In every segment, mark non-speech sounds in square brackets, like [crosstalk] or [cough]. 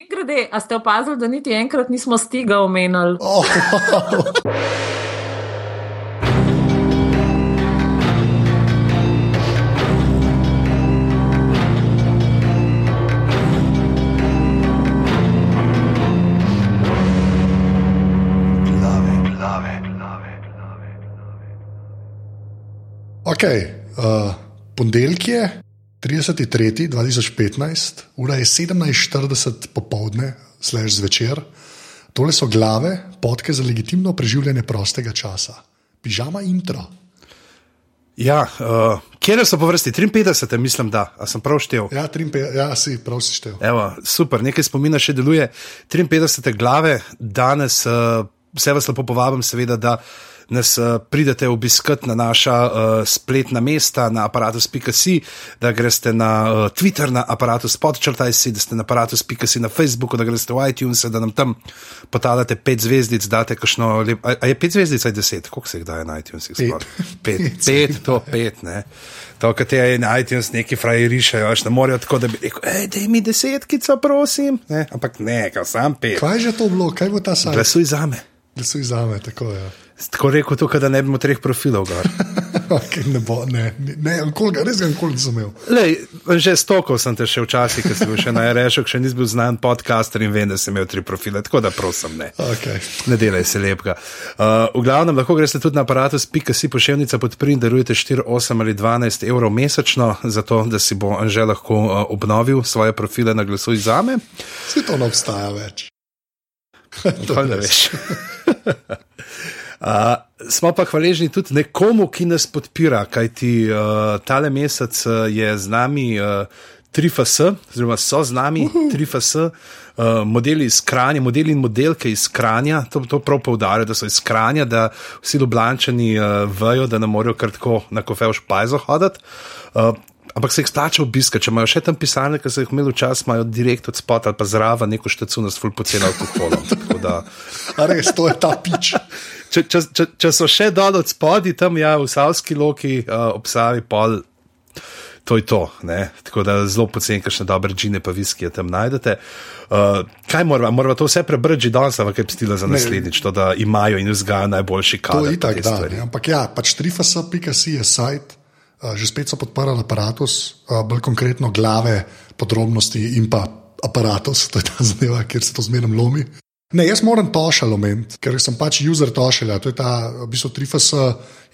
Grede, a ste opazili, da niti enkrat nismo stiga omenili? [laughs] Oh, Ok, uh, ponedeljek je 33.2015, ura je 17:40 popovdne, slaž zvečer. Tole so glave, podke za legitimno preživljanje prostega časa. Pižama intro. Ja, uh, kje so po vrsti? 53, mislim, da A sem prav štev. Ja, 53, ja si prav si štev. Evo, super, nekaj spomina še deluje. 53 glave, danes uh, vse vas lepo povabim, seveda, da nas uh, pridete obiskati na naša uh, spletna mesta, na aparatus.si, da greste na uh, Twitter, na aparatus podčrtaj si, da ste na aparatus.si na Facebooku, da greste v iTunes, da nam tam potalate pet zvezdic, date kakšno lep. A, a je pet zvezdic ali deset? Koliko se jih daje na iTunes? [laughs] Pet. Pet, pet, to pet, ne. To, kar te na iTunes neki fraji rišajo, ne morejo tako, da bi rekel, daj mi desetkico, prosim. Ne? Ampak ne, kao sam pet. Kaj je že to bilo, kaj bo ta sajt? Glasuj za me. Glasuj za me, tako je. Ja. Tako rekel, tukaj, da ne bi imel treh profilov. [laughs] okay, ne bo, ne, ne, ne koliko, res ga nikoli nisem imel. Lej, že stokal sem te še včasih, ko sem bil še na RŠ-u, še nisem bil znan podcaster in vem, da sem imel tri profile, tako da prosim, ne. Okay. Ne delaj se lepega. Uh, v glavnem, lahko greste tudi na aparatus.si pošiljnica podprij in darujete 4, 8 ali 12 evrov mesečno, zato da si bo že lahko uh, obnovil svoje profile na glasu za me. Vse to ne obstaja več. [laughs] Kaj ne veš. [laughs] Uh, smo pa hvaležni tudi nekomu, ki nas podpira, kajti uh, tale mesec uh, je z nami uh, 3FS, oziroma so z nami 3FS, uh, modeli iz Kranja, modeli in modelke iz Kranja. To, to prav poudarjajo, da so iz Kranja, da vsi Ljubljani uh, vejo, da ne morejo kar tako na kofe v špajzo hoditi. Uh, Ampak se jih stače obiskati, če imajo še tam pisarne, ki so jih imeli včasih, imajo direkt od spota ali pa zraven neko štecu nas ful poceni alkoholom. Da, res, to je ta pič. Če, če, če, če so še dol od spodi, tam ja, v Savski loki, uh, ob Savi, pol, to je to. Ne? Tako da zelo poceni, kakšne dobre džine pa viskije tam najdete. Uh, kaj moramo, moramo to vse prebrati danes, ampak kaj pstila za naslednjič, to da imajo in vzgajajo najboljši To kader. je pa itak, da. ne. Ampak ja, pač trifasa.si je sajt, uh, že spet so podprli aparatus, uh, bolj konkretno glave, podrobnosti in pa aparatus, to je ta zadeva, kjer se to zmerno lomi. Ne, jaz moram tošal omeniti, ker sem pač user tošelja, to je ta, v bistvu trifas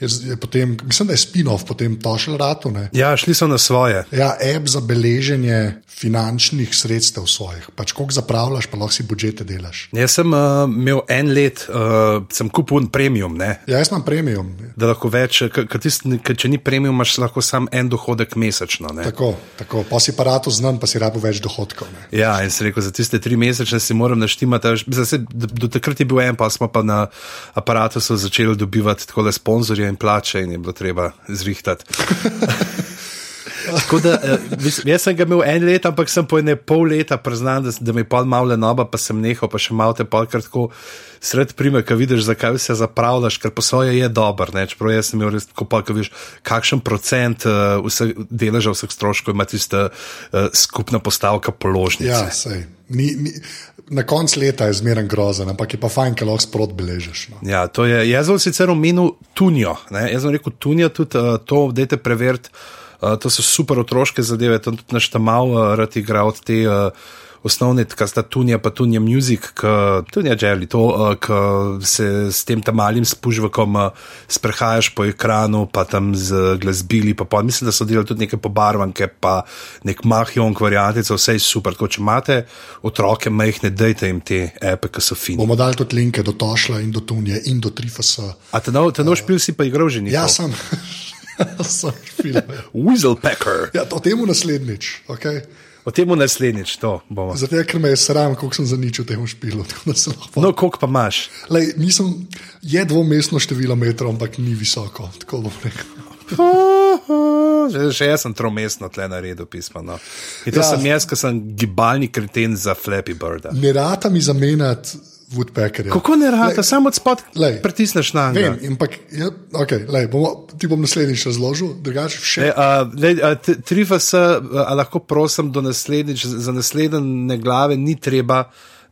je, je potem, mislim, da je spin-off potem tošel ratu, ne. Ja, šli so na svoje. Ja, app za beleženje finančnih sredstev svojih. Pač koliko zapravljaš, pa lahko si budžete delaš. Jaz sem uh, imel en let, uh, sem kupil premium, ne? Ja, jaz imam premium. da lahko več, ker če ni premium, imaš lahko samo en dohodek mesečno. Ne? Tako, tako. pa si paratu znan, pa si rabo več dohodkov. Ne. Ja, in sem rekel, za tiste tri mesečne si moram naštimati. Saj Do, do takrat je bil en, pa smo pa na aparatu začeli dobivati tako le sponzorje in plače, in je bilo treba zrihtati. [laughs] Tako Da, eh, jaz sem ga imel en let, ampak sem po ene pol leta priznal, da, da mi je pol malo nova, pa sem nehal, pa še malo te polkrat tako sred prime, ko vidiš, zakaj vse zapravljaš, ker po svoje je dober. Ne? Čeprav jaz sem imel res tako pol, ko vidiš, kakšen procent uh, vseh deleža vseh stroškov ima tista uh, skupna postavka položnice. Ja, sej. Ni, ni, na koncu leta je zmeren grozen, ampak je pa fajn, ker lahko sprot beležiš. No. Ja, to je, jaz sem sicer omenil Tunijo. Ne? Jaz sem rekel Tunijo, tudi uh, to, dajte preveriti. Uh, to so super otroške zadeve, tam tudi naš tam mal uh, rad igra od te uh, osnovne, kar sta Tunija, pa Tunija Music, Tunija Jelly, to, uh, ki se s tem tam malim spužvakom uh, sprehajaš po ekranu, pa tam z glasbili, pa, pa mislim, da so delali tudi neke pobarvanke, pa nek mahjon, variantice, vse je super. Tako, če imate otroke majhne, dajte jim te epe, ki so fini. Bomo dali tudi linke do Tošla in do Tunje in do Trifasa. A te nov, te nov špil si pa igral že nikoli? Ja, sem. [laughs] sem filme. Weaselpecker. Ja, o tem naslednjič. Okay? O tem naslednjič to bomo. Zato, ker me je sram, koliko sem zaničil temu špilu. [laughs] lahko- No, koliko pa imaš? Lej, nisem, je dvomestno število metrov, ampak ni visoko. [laughs] Že, že jaz sem tromestno tle naredil pismo. No. In to Ja. sem jaz, ki sem gibalni kreten za Flappy Birda. Ne rata mi zamenjati Woodpeckerja. Kako ne rata, Lej, samo od spod lej, pritisneš na Vem, njega. ampak ja, okay, lej, bomo, ti bom naslednjič razložil, drugače še. Lej, a, t- Tri vas, a, a lahko prosim, do naslednjič, za naslednje glave ni treba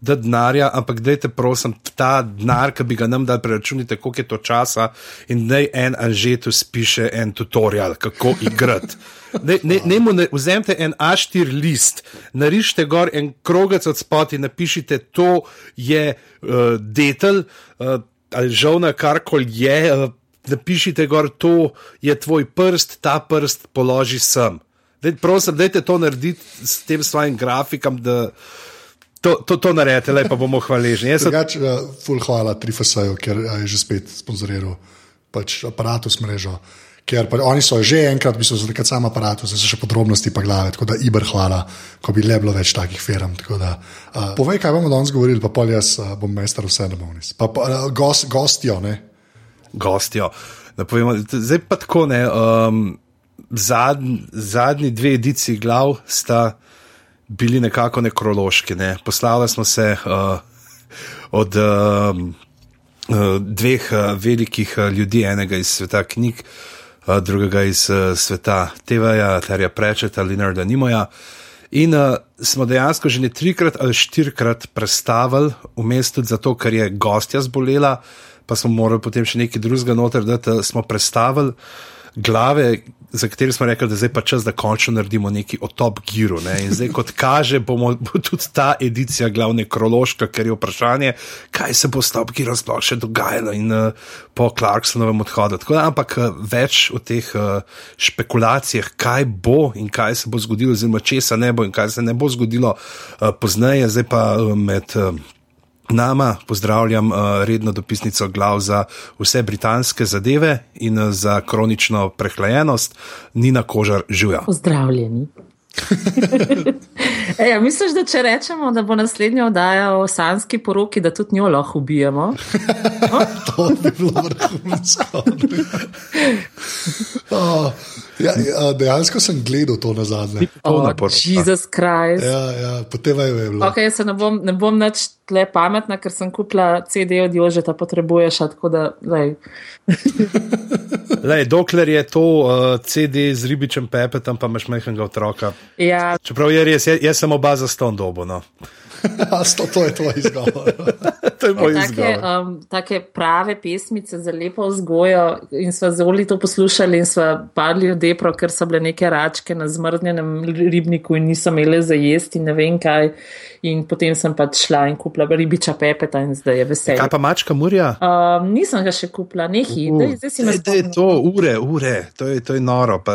da denarja, ampak dajte prosim ta denar, ki bi ga nam dali, preračunite, koliko je to časa in naj en anžetu spiše en tutorial, kako igrati. Ne, ne, ne, ne, vzemite en A4 list, narišite gor en krogec od spod in napišite, to je uh, detelj uh, ali žovna, karkoli je. Uh, napišite gor, to je tvoj prst, ta prst položi sem. Dej, prosim, dajte to narediti s tem svojim grafikom, da to, to, to naredite, le pa bomo hvaležni. Jaz sem Drugač, uh, ful hvala Trifasaju, ker uh, je že spet sponzoriral pač aparatus mrežo. Ker pa, oni so že enkrat, v bistvu, za takrat sam aparatus, zdaj so še podrobnosti pa glave, tako da Iber hvala, ko bi le bilo več takih firm. tako Da, uh, povej, kaj bomo danes govorili, pa pol jaz uh, bom mester vse na bonus. Pa, pa uh, gost, gostijo, ne? gostjo. Da povemo, zdaj pa tako ne. Um, zadnji, zadnji dve edici glav sta bili nekako nekrološki. Ne. Poslavili smo se uh, od uh, dveh uh, velikih uh, ljudi, enega iz sveta knjig, uh, drugega iz uh, sveta TV-ja, Terja Prečeta, Linarda Nimoja. In uh, smo dejansko že ne trikrat ali štirikrat prestavili, vmes tudi zato, ker je gostja zbolela, pa smo morali potem še nekaj drugega noter, da smo prestavili glave, za katere smo rekli, da zdaj pa čas, da končno naredimo neki o top giru. Ne? In zdaj, kot kaže, bomo, bo tudi ta edicija glavne krološka, ker je vprašanje, kaj se bo s top girom sploh še dogajalo in uh, po Clarksonovem odhodu. Da, ampak uh, več o teh uh, špekulacijah, kaj bo in kaj se bo zgodilo, oziroma česa ne bo in kaj se ne bo zgodilo uh, pozneje, zdaj pa uh, med. Uh, Nama pozdravljam uh, redno dopisnico glav za vse britanske zadeve in uh, za kronično prehlajenost, Nina Kožar Žuja. Pozdravljeni. [laughs] Ej, a misliš, da če rečemo, da bo naslednja oddaja o sanski poroki, da tudi njo lahko ubijemo? [laughs] To bi bilo vrhunsko. [laughs] oh, ja, ja, dejansko sem gledal to na zadnje. Oh. Jezus Kristus. Ja, ja, potem je bilo. Ok, jaz se ne bom, ne bom več tle pametna, ker sem kupila CD od Jožeta, potrebuješ, a tako da, lej. Lej, dokler je to uh, CD z ribičem pepetom, pa imaš majhnega otroka. Ja, Čeprav je res, jaz, jaz sem oba za ston dobo. No. [laughs] to, to je tvoj izgovor. [laughs] to je moj take, izgovor. um, take prave pesmice za lepo vzgojo in sva zoli to poslušali in sva padli v depro, ker so bile neke račke na zmrznjenem ribniku in niso imele za jesti in ne vem kaj. In potem sem pač šla in kupila ribiča pepeta in zdaj je veselje. Kaj pa mačka Murja? Um, nisem ga še kupila, nehi, uh, zdaj si me spomnila. to ure, ure, to je, to je noro. Pa,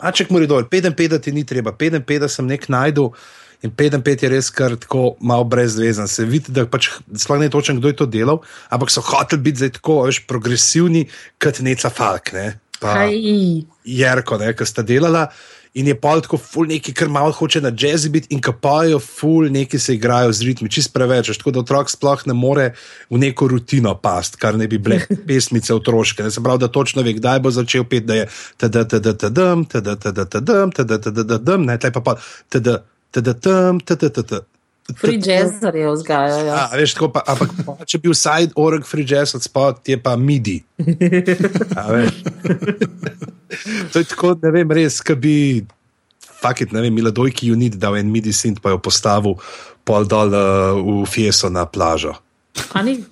maček mora dol, 55 ti ni treba, 55 sem nek najdu. In 55 je res kar tako malo brezvezen. Se vidi, da pač sploh ne točem, kdo je to delal, ampak so hoteli biti zdaj tako veš, progresivni, kot neca Falk, ne? pa? Jerko, ne, ki sta delala. In je pol tako ful neki, kar malo hoče na jazzy biti in kapajo ful neki se igrajo z ritmi, čist preveč, tako da otrok sploh ne more v neko rutino past, kar ne bi bile pesmice otroške. Ne, se pravi, da točno ve, kdaj bo začel pet, da je tada tada tadam, tada tada tadam, tada tada tadam, ne, tlej pa pa tada tada tam, tada tada. Free jazzerje vzgajajo. Ja, veš, tako pa, ampak pa, če bi vsaj org free jazz od spod, je pa midi. A, veš. [laughs] to je tako, ne vem, res, ki bi, fakit, ne vem, Miladojki unit dal en midi sint, pa jo postavil pol dol uh, v fieso na plažo. Ani,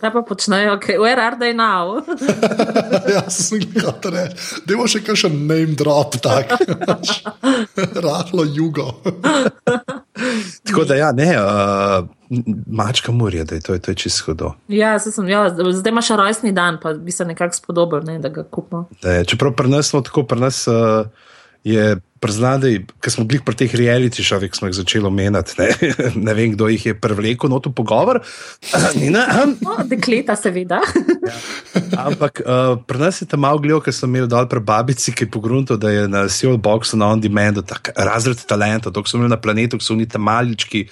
kaj pa počnejo, okay. where are they now? [laughs] ja, sem jih hotel reči. Dajmo še kakšen name drop, tak. [laughs] Rahlo jugo. Tako da, ja, ne, uh, mačka morja, da je to, je, to je čisto hudo. ja, sem, ja, zdaj imaš rojstni dan, pa bi se nekako spodobil, ne, da ga kupimo. Da je, čeprav pri nas smo tako, pri nas uh, je priznati, ker smo bili pri teh reality šovih, smo jih začeli omenjati. Ne? [laughs] ne vem, kdo jih je prevlekel na to pogovor. [clears throat] Nina. No, dekleta, seveda. Ampak uh, pri nas je tam malo gledal, ker sem imel dol pri babici, ki je pogrunto, da je na Seal Boxu na On Demandu tak razred talenta, dok so imeli na planetu, so oni tam malički.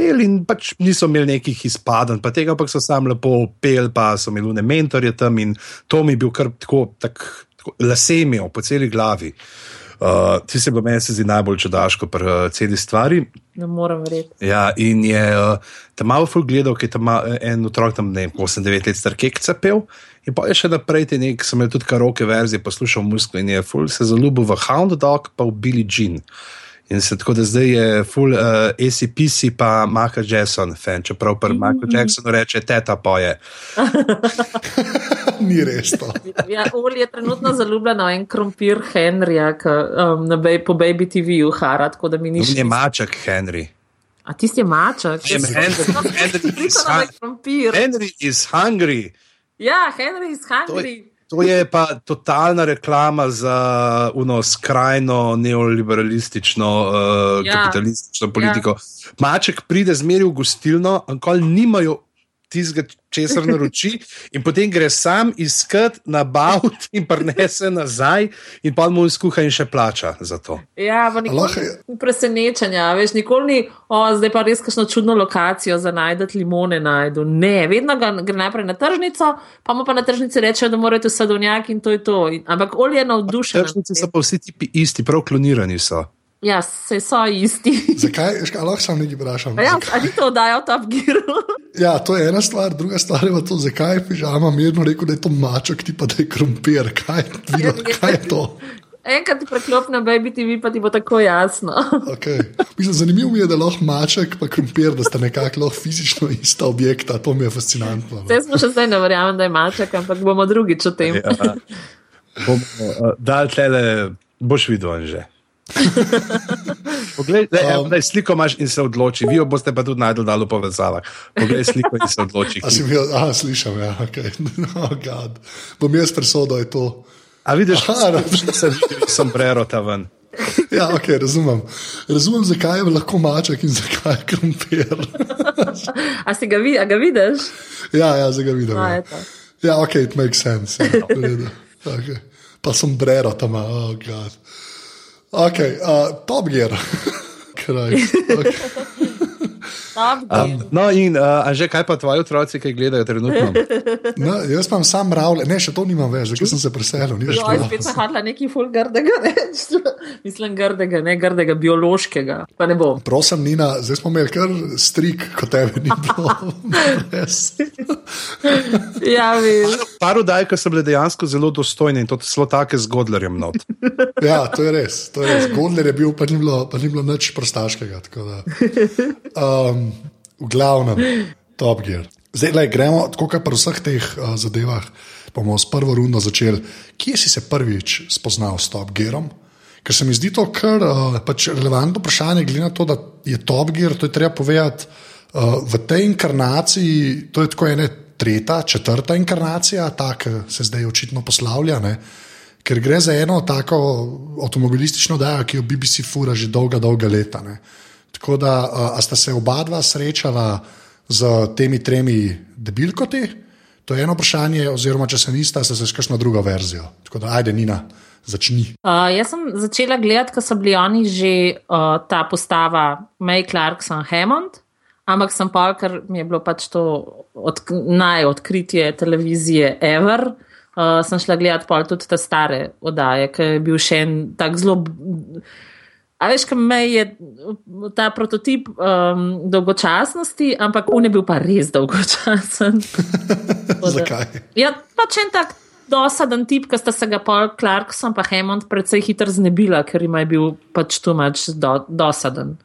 Pel in pač niso imeli nekih izpadanj, pa tega pa so sam lepo pel, pa so imeli ne mentorje tam in to mi je bil kar tako, tak, tako lase imel po celi glavi. Uh, ti se bo meni se zdi najbolj čudaško pri uh, celi stvari. Ne morem verjeti. Ja, in je uh, tam malo ful gledal, ki je tam ma- en otrok, tam ne vem, 8-9 let star kekca pel. In pa je še naprej te nek, sem imel tudi karaoke verzije, poslušal musko in je ful se zaljubil v Hound Dog, pa v Billie Jean. In se tako da zdaj je full uh, ACPC pa Michael Jackson fan, čeprav pri Michael Jacksonu reče teta poje. [laughs] [laughs] Ni res to. [laughs] Ja, Oli je trenutno zaljubljen v en krompir Henrija, ki um, na bej, po Baby TV-ju hara, tako da mi ni On je maček Henry. A tisti je maček? Henry, Henry, is Prikon na hun- krompir. Henry is hungry. Ja, Henry is hungry. To je pa totalna reklama za uno skrajno neoliberalistično, uh, Ja. ja. kapitalistično politiko. Ja. Maček pride zmeri v gostilno, ankoli nimajo tistega, česar naroči, in potem gre sam iskat, nabaviti in prenese nazaj, in pa mu skuha in še plača za to. Ja, pa nikoli ni presenečenja, veš, nikoli ni, o, zdaj pa res kakšno čudno lokacijo za najdete limone najdu. Ne, vedno ga gre najprej na tržnico, pa mu pa na tržnici rečejo, da morate sadovnjak in to je to. In, ampak olje je navdušen. tem. so pa vsi tipi isti, prav klonirani so. Ja, se so isti. Zakaj? Veš kaj, Lahko sam nekaj vprašam. Ja, Zakaj? a ni to v Top Gearu? Ja, to je ena stvar, druga stvar je to, zakaj je pižama mirno rekel, da je to maček, ti pa da je krompir. Kaj, vidno, kaj je to? Enkrat ti preklopne Baby TV, pa ti bo tako jasno. [laughs] Okay. Mislim, zanimivo mi je, da lahko maček in krompir, da sta nekako fizično ista objekta. To mi je fascinantno. no. Zdaj smo še zdaj ne verjamem, da je maček, ampak bomo drugič o tem. Ja. [laughs] Bom, uh, dal tlele, boš videl že. [laughs] Poglej, le, um, daj, sliko imaš in se odloči. Vi jo boste pa tudi najdel dalo povezavah. Poglej sliko in se odloči. A si mi, a, slišam, ja, okay. [laughs] oh, God. Bom jaz presodil, da je to. A vidiš, Aha, da se vidi sombrero ta ven. [laughs] Ja, ok, razumem. Razumem, zakaj je lahko maček in zakaj je krompir. A si ga, vi, a ga vidiš? ja, ja, zdaj ga vidim. A, Ja, ja ok, it makes sense. Ja, v okay. Pa sombrero tam, ima, oh, God. Ok, uh, Top Gear. [laughs] Kraj. Okay. [laughs] Um, no, in uh, a že kaj pa tvoji otroci, ki gledajo trenutno? No, jaz imam sam ravle, ne, še to nimam več, ker sem se preselil. Joj, to. spet sem hodila nekaj ful grdega reči. [laughs] Mislim grdega, ne grdega, biološkega. Pa ne bom. Prosim, Nina, zdaj smo imeli kar strik, kot tebe ni bilo. [laughs] Ja, veš. Par oddaj, ki so bile dejansko zelo dostojne in to zelo take z Godlerjem not. [laughs] Ja, to je res. To je res. Godler je bil, pa ni bilo, pa ni bilo nič prostaškega. tako da. Um, v glavnem, Top Gear. Zdaj, le, gremo, tako kot pri vseh teh uh, zadevah, bomo s prvo rundo začeli. Kje si se prvič spoznal s Top Gearom? Ker se mi zdi to kar uh, pač relevantno vprašanje, glede na to, da je Top Gear, to je treba povedati, uh, v tej inkarnaciji, to je tako ena tretja, četrta inkarnacija, ta, ki se zdaj očitno poslavlja. Ne? Ker gre za eno tako avtomobilistično dajo, ki jo BBC fura že dolga, dolga leta. Ne. Tako da, a sta se oba dva srečala z temi tremi debilkoti? To je eno vprašanje, oziroma če se nista, sta se s kakšno drugo verzijo. Tako da, ajde, Nina, začni. Uh, jaz sem začela gledati, ko so bili oni že uh, ta postava May Clarkson Hammond, ampak sem pa, ker mi je bilo pač to od, najodkritje televizije Ever. Uh, sem šla gledati pol tudi te stare oddaje, ki je bil še en tak zelo. A veš, kam me je ta prototip um, dolgočasnosti, ampak on je bil pa res dolgočasen. [laughs] Zakaj? Ja, pač en tak dosaden tip, ki sta se ga Paul Clarkson pa Hammond precej hitro znebila, ker jim je bil pač tu mač do, dosaden.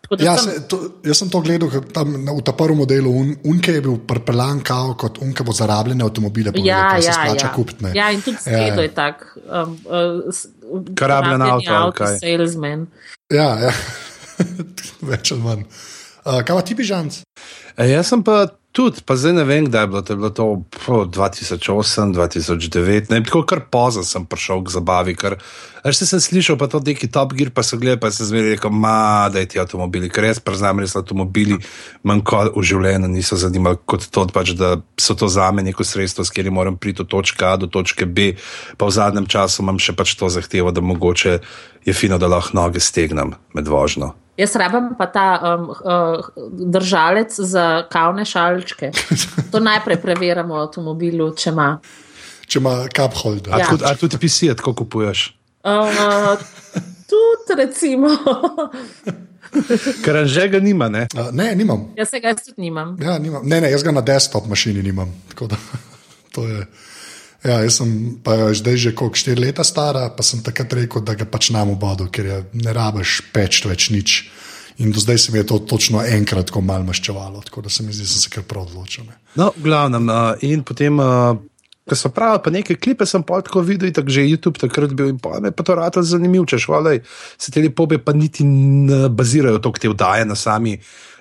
Tako Ja, sem- se, to, jaz sem to gledal tam, na- v ta prvem modelu, un, unke je bil prepeljan kao kot unke bo zarabljene avtomobile, povedal, Ja, ker se ja, splača ja. kupiti. ja, in tudi Ja, ja. je tak. Um, uh, Kar rabljen rabljeni avto, salesman. Ja, ja. [laughs] več ali manj. Uh, kaj pa ti, Bižanc? E, jaz sem pa tudi, pa zdaj ne vem, kdaj je bilo to, je bilo to po 2008, 2009, ne, tako kar pozno sem prišel k zabavi, ker se sem slišal, pa to neki Top Gear, pa so gledali, pa sem zmeraj rekel, ma, da je ti avtomobili, ker jaz priznam, res avtomobili manj kot v življenju niso zanimali kot to, pač, da so to za me neko sredstvo, s katerim moram priti od točke A do točke B, pa v zadnjem času imam še pač to zahtevo, da mogoče je fino, da lahko noge stegnem med vožnjo. Jaz rabim pa ta um, uh, držalec za kavne šalčke. [laughs] To najprej preverjamo v avtomobilu, če ima. Če ima cup holder. A, Ja. ja. tudi, a tudi pisije tako kupuješ? Uh, tudi, recimo. [laughs] Ker že ga nima, ne? Uh, ne, nimam. Jaz se ga tudi nimam. Ja, nimam. Ne, ne, jaz ga na desktop mašini nimam. Tako Da, [laughs] to je. Ja, jaz sem pa zdaj že koliko štiri leta stara, pa sem takrat rekel, da ga pač nam obodo, ker je, ne rabiš peč več nič. In do zdaj se mi je to točno enkrat tako malo maščevalo, tako da se mi zdi, da sem se kar prav odločil. ne. No, glavnem. Uh, in potem, uh, ko so pravili, pa nekaj klipe sem pa tako videl, tako že YouTube takrat bil in pa me pa to rado zanimivo, če švalej, se te lepobe pa niti ne bazirajo to, te vdaje na sami.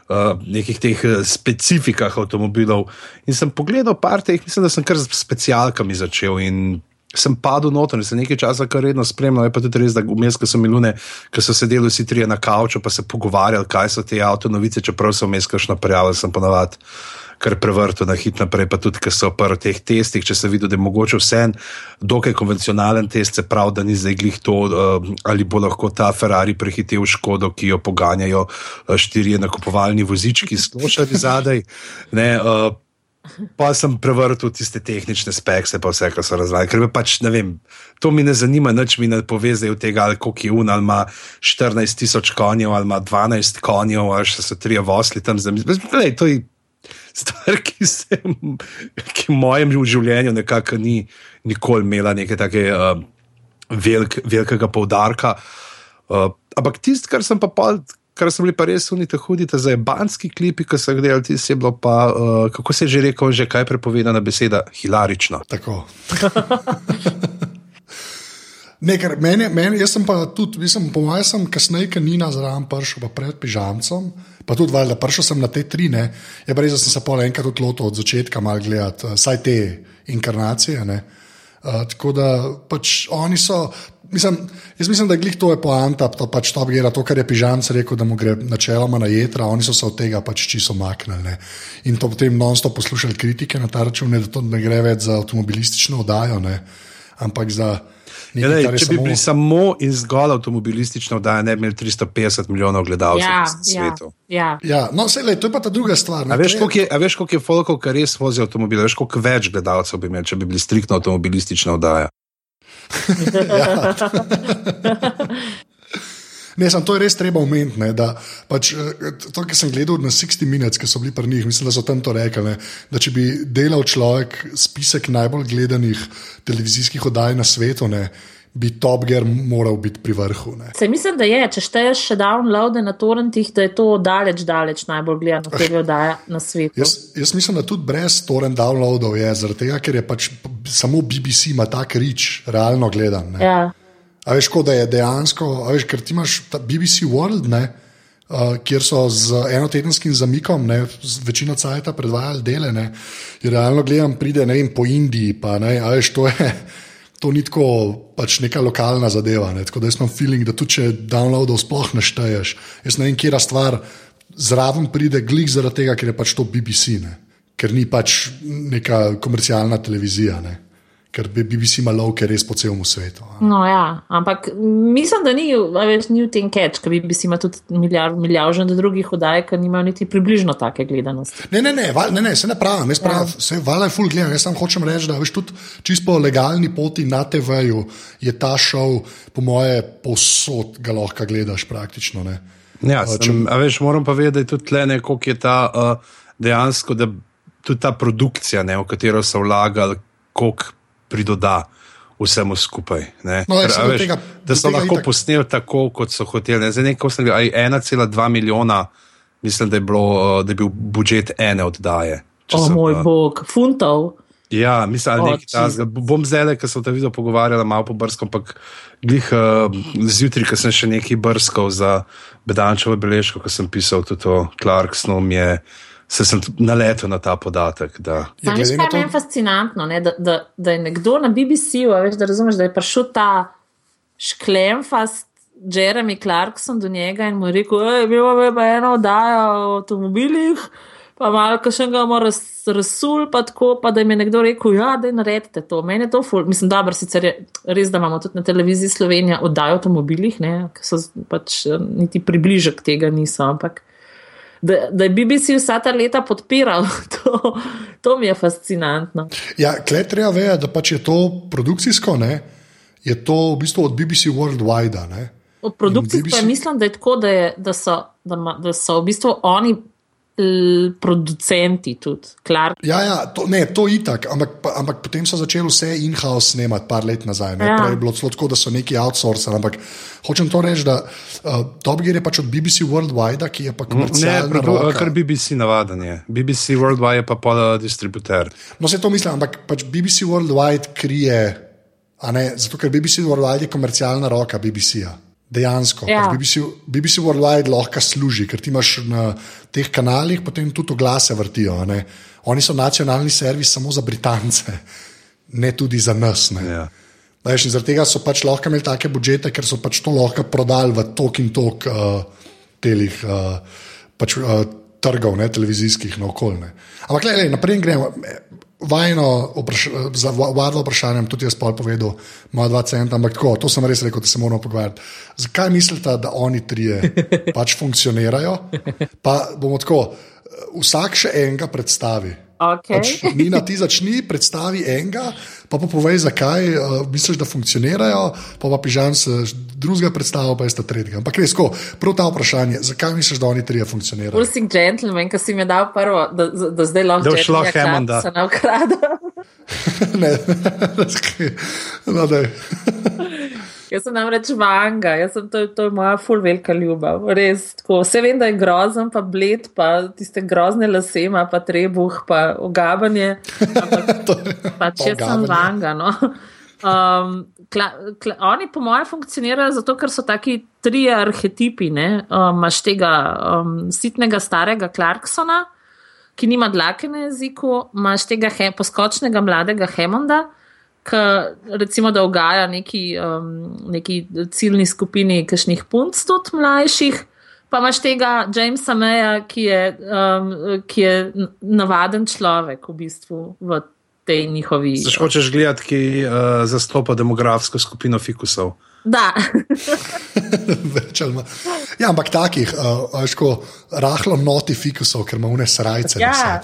Uh, nekih teh uh, specifikah avtomobilov. In sem pogledal par teh, mislim, da sem kar s specialkami začel in sem padel noter, in sem nekaj časa kar redno spremljal. Je pa tudi res, da vmes, ko so minune, ko so sedeli vsi trije na kavču, pa se pogovarjali, kaj so te avtonovice, čeprav so vmes kašno prijavili, sem ponavadi kar prevrtel na hit naprej, pa tudi, ker so pri teh testih, če se vidi, da je mogoče vse en dokaj konvencionalen test, se pravi, da ni zdaj glih to, uh, ali bo lahko ta Ferrari prehitel škodo, ki jo poganjajo uh, štirje nakupovalni vozički, sklošali zadaj. Ne, uh, Pa sem prevrtel tiste tehnične spekse, pa vse, kar so razvajali. Ker me pač ne vem, to mi ne zanima, nič mi ne povezajo tega, ali koliko je un, ali ima 14 tisoč konjev, ali ima 12 konjev, ali še so tri vosli tam za mizo. To je stvar, ki se ki v mojem življenju nekako ni nikoli imela neke take uh, velik, velikega poudarka. Uh, ampak tisto, kar sem pa pol. Kar so bili pa res unite hudite za ebanski klipi, ki so jih delali, ti se je bilo pa, uh, kako se je že rekel, že kaj prepovedana beseda, hilarično. Tako. [laughs] Ne, ker meni, meni, jaz sem pa tudi, mislim, po mojem, kasneje, ker Nina zraven prišel, pa pred pižamcem, pa tudi valjda, prišel sem na te tri, ne, je pa res, da sem se pol enkrat odlotil od začetka mal gledati, uh, saj te inkarnacije, ne. Uh, tako da pač oni so, mislim, jaz mislim, da je glih to je poanta, to pač to gre, to, kar je pižamc rekel, da mu gre načeloma na jedra, oni so se od tega pač čisto maknili, ne. In to potem non-stop poslušali kritike na ta račun, ne, da to ne gre več za avtomobilistično oddajo, ne, ampak za Ja, lej, če bi samo... bili samo in zgolj avtomobilistično, da ne bi imeli 350 milijonov gledalcev Ja, na svetu. Ja, ja. Ja, no, sej, lej, to je pa ta druga stvar. ne. A veš, koliko je, a veš, koliko je folkov, ki res vozijo avtomobile, veš, koliko več gledalcev bi imeli, če bi bili striktno avtomobilistična oddaja. [laughs] [laughs] Ne, sem, to je res treba omeniti. ne, da Pač, eh, to, kar sem gledal na 60 Minutes, ki so bili pri njih, mislim, da so tam to rekli. Ne, da če bi delal človek spisek najbolj gledanih televizijskih oddaj na svetu, ne, bi Top Gear moral biti pri vrhu. Ne. Se mislim, da je, če šteješ še downloade na torrentih, da je to daleč, daleč najbolj gledano TV oddaja na svetu. Jaz, jaz mislim, da tudi brez torrent downloadov je, zaradi tega, ker je pač samo BBC ima tak rič, realno gledan. Ne. Ja. A veš, kot da je dejansko, veš, ker ti imaš BBC World, ne, uh, kjer so z enotedenskim zamikom, ne, večino cajta predvajali dele. Ne, realno gledam, pride ne vem, po Indiji, pa ne, a veš, to je. To ni tako pač neka lokalna zadeva. Ne? Tako da jaz imam feeling, da tudi če downloadov sploh ne šteješ, jaz ne vem, kje stvar zraven pride, glik zaradi tega, ker je pač to BBC, ne? ker ni pač neka komercialna televizija, ne? Ker bi BBC ima lovke res po celem svetu. No, ja, ampak mislim, da ni, a veš, ni v tem catch, ker bi si ima tudi milijard, milijarden drugih oddaj, ki nimajo niti približno take gledanosti. Ne, ne, ne, val, ne, ne se ne pravim, jaz pravim, ja. se vala je full gledam. Jaz samo hočem reči, da veš tudi čisto po legalni poti na TV-ju je ta šov, po moje, posod ga lahko gledaš praktično. Ne. Ja, A, sem, a veš, moram pa vedeti, tudi tle ki je ta uh, dejansko, da tudi ta produkcija, ne, v katero so vlagali, koliko pridoda vsemu skupaj. Ne. No, ja, Ker, saj a do veš, tega- da so lahko itak- posneli tako, kot so hoteli. Ne. Zdaj, nekaj sem videl, aj 1,2 milijona, mislim, da je, bilo, uh, da je bil budžet ene oddaje. O sem, moj uh, bog, funtov. Ja, mislim, O, nekaj takega. Bom zdaj, ker sem te videl pogovarjala malo po brskam, ampak glih uh, zjutraj, ker sem še nekaj brskal za Bedančevo beležko, ko sem pisal tudi o Clarksonom, je, se sem naletel na ta podatek. Da, Ja, Veš, glede kaj na je to- meni fascinantno, ne? da, da, da je nekdo na veš, da razumeš, da je prišel ta šklemfast Jeremy Clarkson do njega in mu je rekel, mi imamo pa eno oddajo o avtomobilih. Pa malo, še ga bomo raz, razsul, pa tako, pa da jim je nekdo rekel, ja, da naredite to. Meni je to ful, mislim, dobro, sicer je res, da imamo tudi na televiziji Slovenija oddajo o avtomobilih, ne, ki so pač niti približek tega niso, ampak da, da je BBC vsa ta leta podpiral, [laughs] to, to mi je fascinantno. Ja, kle treba vedeti, da pač je to produkcijsko, ne, je to v bistvu od BBC Worldwide. Od produkcijske BBC mislim, da je tako, da, je, da, so, da, ma, da so v bistvu oni producenti tudi. Clark. Ja, ja to, ne, to je itak, ampak, pa- ampak potem so začeli vse in-house snemati, par let nazaj. Ne? Ja. Prej je bilo celo tako, da so neki outsourcing. Ampak hočem to reči, da uh, Top Gear je pač od BBC Worldwide, ki je pa Ne, komercialna produ, roka. kar BBC navaden je. BBC Worldwide je pa pa distributer. No, se to mislim, ampak pač BBC Worldwide krije, a ne, zato ker BBC Worldwide je komercialna roka BBC-ja. Dejansko. Ja. Pač BBC, BBC Worldwide lahko služi, ker ti imaš na teh kanalih potem tudi oglase vrtijo. a ne. Oni so nacionalni servis samo za Britance, [laughs] ne tudi za nas. Ne. Ja. Veš, zaradi tega so pač lahko imeli take budžete, ker so pač to lahko prodali v tok in tok uh, telih uh, pač, uh, trgov, ne, televizijskih na okolje. Ampak, le, naprej gremo. Vajno vpraš za va- vadlo vprašanje, tudi jaz pol povedal, moja dva centa, ampak tako, to sem res rekel, da se moramo pogovarjati. Zakaj mislite, da oni trije [laughs] pač funkcionirajo? Pa bomo tako, vsak še enega predstavi. Okay. Pač, Nina, ti začni, predstavi enega, pa, pa povej, zakaj uh, misliš, da funkcionirajo, pa pa pižam se drugega predstava, pa je sta tretjega. Ampak res, ko, prav ta vprašanje, zakaj misliš, da oni trije funkcionirajo? Pulsing gentleman, ki si mi dal prvo, da, da zdaj lahko Da boš lahko Hammonda. Se nam krade. ne, [laughs] [laughs] no, daj. [laughs] Jaz sem namreč vanga, jaz sem, to, to je moja full velika ljubav. Res, tako. Vse vem, da je grozen, pa bled, pa tiste grozne lase, pa trebuh, pa ogabanje. Ampak [laughs] pač jaz sem vanga. No. Um, kla, kla, oni, po mojem, funkcionirajo zato, ker so taki trije arhetipi. ne. Um, Imáš tega um, sitnega starega Clarksona, ki nima dlake na jeziku, imaš tega he, poskočnega mladega Hemonda, ki recimo da ugaja neki, um, neki ciljni skupini kakšnih punc tudi mlajših. Pa imaš tega Jamesa Meja, ki je, um, ki je navaden človek v bistvu v tej njihovi. Zdaj hočeš gledati, ki uh, zastopa demografsko skupino fikusov. Da, [laughs] Več ali manj. Ja, ampak takih, uh, ško, rahlo noti fikusov, ker ima une srajce. na ja.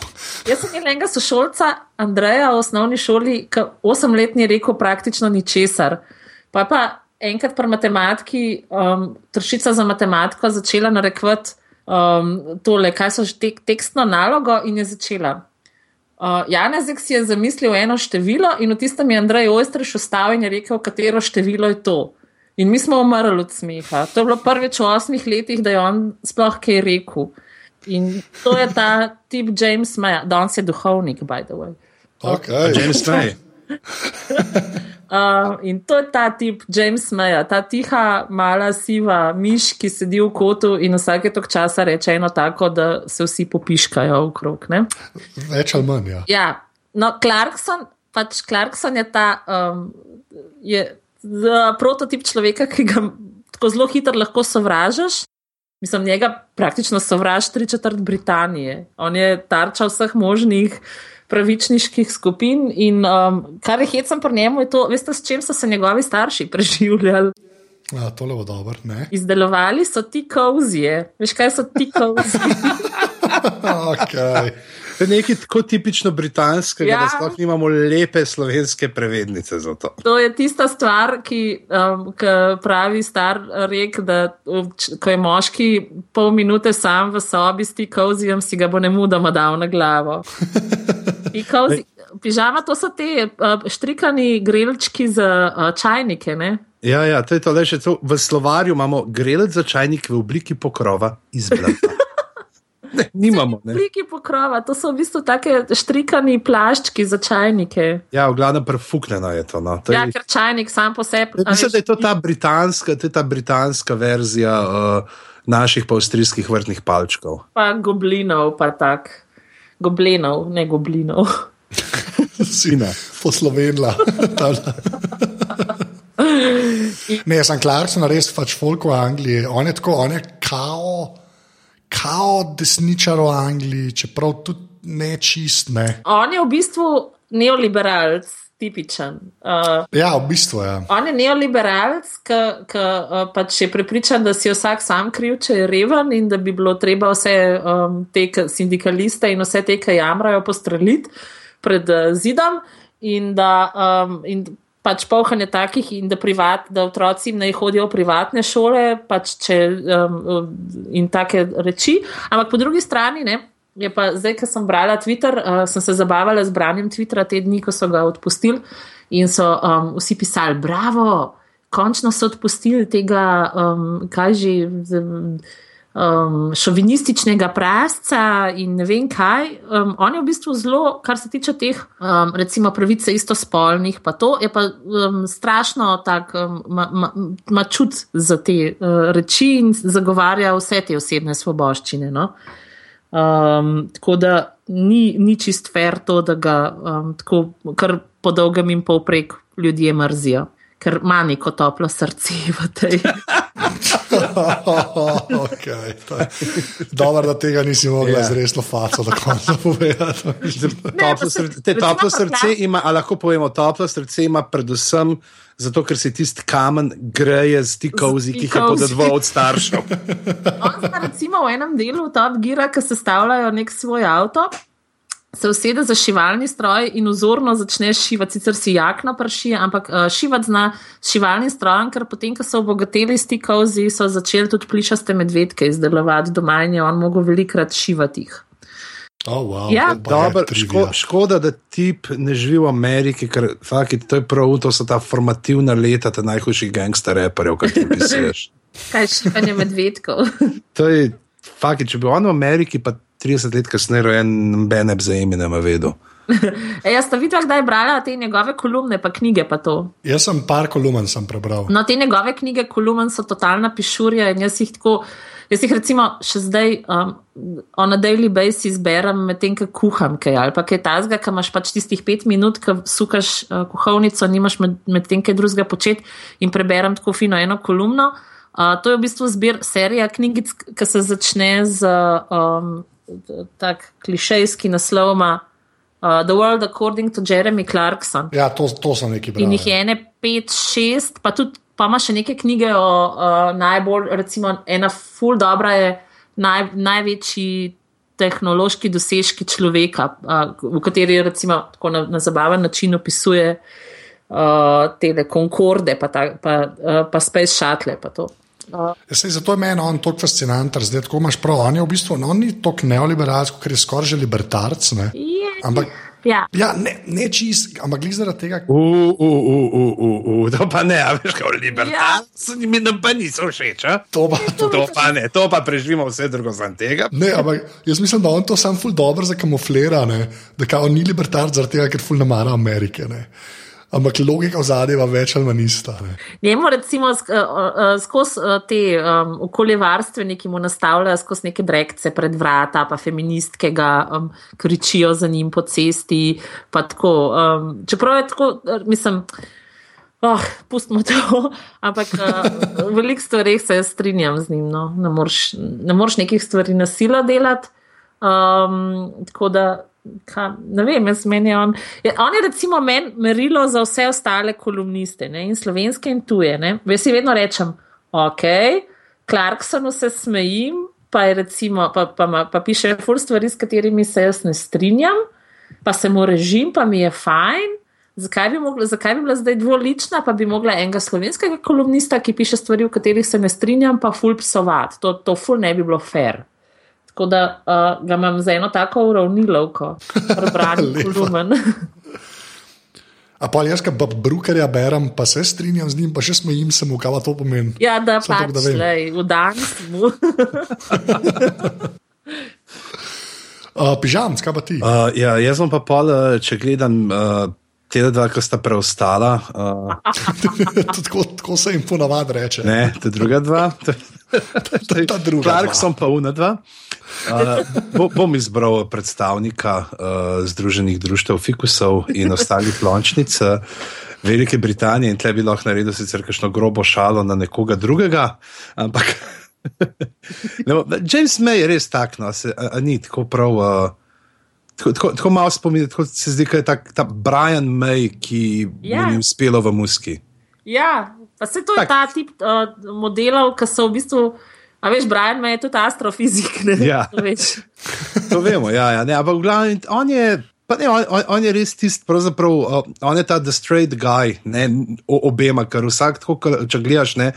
Jaz sem imel enega sošolca, Andreja, v osnovni šoli, ki osem let ni rekel praktično ničesar. Pa pa enkrat pri matematiki, um, tršica za matematiko, začela narekovati um, tole, kaj so že tek, tekstno nalogo, in je začela. Uh, Janezek si je zamislil eno število, in v tistem je Andrej Ojstreš vstal in je rekel, katero število je to. In mi smo umrli od smeha. To je bilo prvič v osmih letih, da je on sploh kaj rekel. In to je ta tip James May, danes je duhovnik, by the way. Okay. James May. [laughs] Uh, in to je ta tip James May, ta tiha, mala, siva miš, ki sedi v kotu in vsake tok časa reče eno tako, da se vsi popiškajo okrog. Ne? Več ali manj. Ja. Ja, no, Clarkson, pač Clarkson je ta um, je, prototip človeka, ki ga tako zelo hitro lahko sovražiš. Mislim, njega praktično sovraž tri četrt Britanije. On je tarča vseh možnih pravičniških skupin in um, kar je hecam pri njemu je to, veste, s čim so se njegovi starši preživljali. Ja, tole bo dobro. ne? Izdelovali so ti kozije. Veš, kaj so ti kozije? [laughs] Okay. To je nekaj tako tipično britanskega, ja. Da sploh nimamo lepe slovenske prevednice za to. To je tista stvar, ki, um, pravi star rek, da um, ko je moški pol minute sam v sobi s tikovzijem, si ga bo ne mudoma dal na glavo. [laughs] Tikovzi, pižama, to so te uh, štrikani grelčki za uh, čajnike. Ne? Ja, ja, to je to, le še to. V slovarju imamo grelec za čajnik v obliki pokrova iz blata. Ne, nimamo. Ne. obliki pokrova, to so v bistvu take štrikani plaščki za čajnike. Ja, v glavnem prefuknjeno je to. No. to Ja, je, ker čajnik sam po sebi. a mislim, da je to ta britanska, to ta britanska verzija uh, naših pa avstrijskih vrtnih palčkov. Pa goblinov, pa tak. Goblinov, ne goblinov. [laughs] si poslovenila. [laughs] ne, jaz sem Clarkson, res pač folk v Angliji. On je tako, on je kao, kao desničar v Angliji, čeprav tudi ne čist ne. On je v bistvu neoliberalc, tipičen. Uh, Ja, v bistvu je. Ja. on je neoliberalc, ki uh, pač je prepričan, da si vsak sam kriv, če je reven in da bi bilo treba vse um, te sindikaliste in vse te, ki jamrajo, postreliti pred uh, zidom. In da um, in pač polhanje takih in da, privat, da otroci ne hodijo v privatne šole pač če, um, in take reči. Ampak po drugi strani, ne, je pa zdaj, ko sem brala Twitter, uh, sem se zabavala z branjem Twittera te dni, ko so ga odpustili in so um, vsi pisali, bravo, končno so odpustili tega, um, kaj že. Um, um, šovinističnega prasca in ne vem kaj. Um, on je v bistvu zelo, kar se tiče teh, um, recimo, pravice istospolnih, pa to je pa um, strašno tak, um, ma, ma, ma čut za te uh, reči in zagovarja vse te osebne svoboščine. No? Um, tako da ni, ni čist fair to, da ga um, tako kar po dolgem in povprek ljudje mrzijo, ker ima neko toplo srce v tej. [laughs] okay, Dobro, da tega nisi mogla yeah. zresno faco do konca povedati. [laughs] toplo srce, te toplo srce ima, a lahko povemo, toplo srce ima predvsem zato, ker si tisti kamen greje z ti kozi, ki jih je podedval od staršev. On sta recimo v enem delu Top Gira, ki sestavljajo nek svoj avto se usede za šivalni stroj in vzorno začne šivati, sicer si jakna prši, ampak uh, šivati zna šivalni stroj, ker potem, ko so obogateli s tikovzi, so začeli tudi plišaste medvedke izdelovati doma in je on mogel velikrat šivati jih. Oh, wow. ja. Dobar, ško, škoda, da tip ne živi v Ameriki, ker fakit, to je prav, to so ta formativna leta, ta najhujših gangster reperjev, kaj ti [laughs] misliš. kaj šivanje medvedkov? to je fakit, če bi on v Ameriki pa 30 let kasneje ne bi za ime ne vedel. e, jaz sem videl, da je brala te njegove kolumne, pa knjige. Pa jaz sem par kolumn sem prebral. No, te njegove knjige, kolumn so totalna pišurja in jaz jih tako. Jaz jih recimo še zdaj um, na daily basis berem, medtem ko kuham kaj ali pa kaj tazga, ki imaš pač tistih pet minut, ko sukaš uh, kuhovnico, nimaš medtem med kaj drugega početi in preberem tako fino eno kolumno. Uh, to je v bistvu zbir serija knjigic, ki se začne z um, tak klišejski naslov ima uh, The World According to Jeremy Clarkson. Ja, to, to sem nekaj bral. In jih je ene, pet, šest, pa tudi pa ima še neke knjige o uh, najbolj, recimo, ena full dobra je naj, največji tehnološki dosežki človeka, uh, v kateri recimo tako na, na zabaven način opisuje uh, te Concorde, pa, ta, pa, uh, pa Space Shuttle. Pa Uh, Sej, zato je meni on tako fascinanten, zdaj tako imaš prav. On je v bistvu on ni tako neoliberalski, ker je skoraj že libertarc. Ne? Ampak. Ja, ja ne, ne čist, ampak glede zaradi tega. To pa ne, veš, kot libertarc, ja. mi nam pa niso všeč. To pa, to, to pa ne, to pa preživimo vse drugo za tega. Ne, ampak jaz mislim, da on to sam ful dobro zakamuflira, ne? da kao, on ni libertarc zaradi tega, ker ful ne mara Amerike. Ne? Ampak logika v zadnjem je več ali manj ista. Njemu, recimo, eh, eh, skozi eh, te um, okoljevarstveniki mu nastavljajo skozi neke drekce pred vrata, pa feministke ga um, kričijo za njim po cesti. Tako, um, čeprav je tako, mislim. Oh, pustimo to, [laughs] ampak uh, v velikih stvareh se strinjam z njim. No. Ne moreš nekih stvari nasila delati. Um, tako da Ka, ne vem, jaz meni on. Je, on je recimo men, merilo za vse ostale kolumniste, ne, in slovenske in tuje. Ne. Jaz si vedno rečem, ok, Clarksonu se smejim, pa, recimo, pa, pa, pa, pa piše ful stvari, s katerimi se jaz ne strinjam, pa se mu režim, pa mi je fajn. Zakaj bi, mogla, zakaj bi bila zdaj dvolična, pa bi mogla enega slovenskega kolumnista, ki piše stvari, v katerih se ne strinjam, pa ful psovati. To, to ful ne bi bilo fair. Tako da uh, ga imam za eno tako uravnilovko, prebrani [laughs] kolumen. A pa jaz, ki pa brukerja berem, pa se strinjam z njim, pa še smejim se mu, kaj to pomeni. Ja, da Sam pač, da lej, v dan smo. uh, [laughs] pižam, skaj pa ti? Uh, ja, jaz sem pa pol, če gledam. Uh, Te dva, ki sta preostala. [laughs] Uh... tako, tako se jim ponavadi reče. Ne, te druga dva. To je ta druga. Clark sem pa una dva. Uh, bo, bom izbral predstavnika uh, Združenih društev Fikusov in ostalih lončnic uh, Velike Britanije in tle bi lahko naredil sicer kakšno grobo šalo na nekoga drugega, ampak [laughs] no, James May je res tak, no, se, a, a ni tako prav. Uh, Tako, tako, tako malo spominja, tako se zdi, da je ta, ta Brian May, ki ja. mu ni uspelo v muski. Ja, pa se to tak. je ta tip uh, modelov, ki so v bistvu. A veš, Brian May je tudi astrofizik. Ja. [laughs] to vemo, ja, ja, ne, ampak v glavnem on je. Pa ne, on, on, on je res tisti, pravzaprav, uh, on je ta the straight guy, ne, o, obema, ker vsak, tako, če gledaš ne,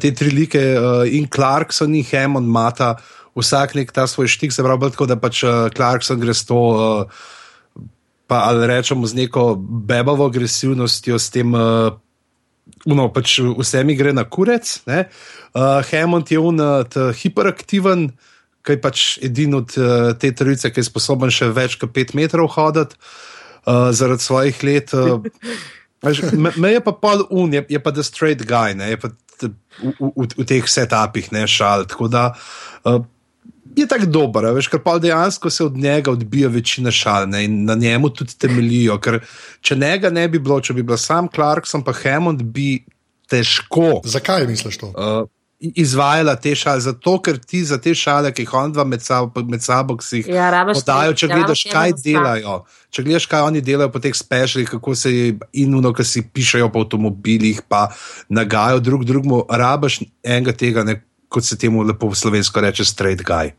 te tri like uh, in Clarkson in Hammond mata vsak nek ta svoj štik, se pravi, tako da pač uh, Clarkson gre s to, uh, pa ali rečemo z neko bebavo agresivnostjo, s tem, uh, no, pač vsemi gre na kurec. Uh, Hammond je unat uh, hiperaktiven ki je pač edini od uh, te trojice, ki je sposoben še več kot pet metrov hoditi uh, zaradi svojih let. [laughs] Uh, me, me je pa pol un, je, je pa the straight guy, ne, je pa v, v, v teh setupih, ne šal. Tako da uh, je tako dober, veš, ker pa dejansko se od njega odbija večina šal ne, in na njemu tudi temeljijo. Ker če njega ne bi bilo, če bi bil sam Clarkson, pa Hammond, bi težko. Zakaj misliš to? Uh, izvajala te šale, zato ker ti za te šale, ki jih on dva med sabo, med sabo si jih ja, podajo, če gledaš, kaj delajo. Če gledaš, kaj oni delajo po teh spešljih, kako se in uno, ki si pišajo po avtomobilih, pa nagajajo drug drugemu, rabaš enega tega, ne, kot se temu lepo v slovensko reče, straight guy.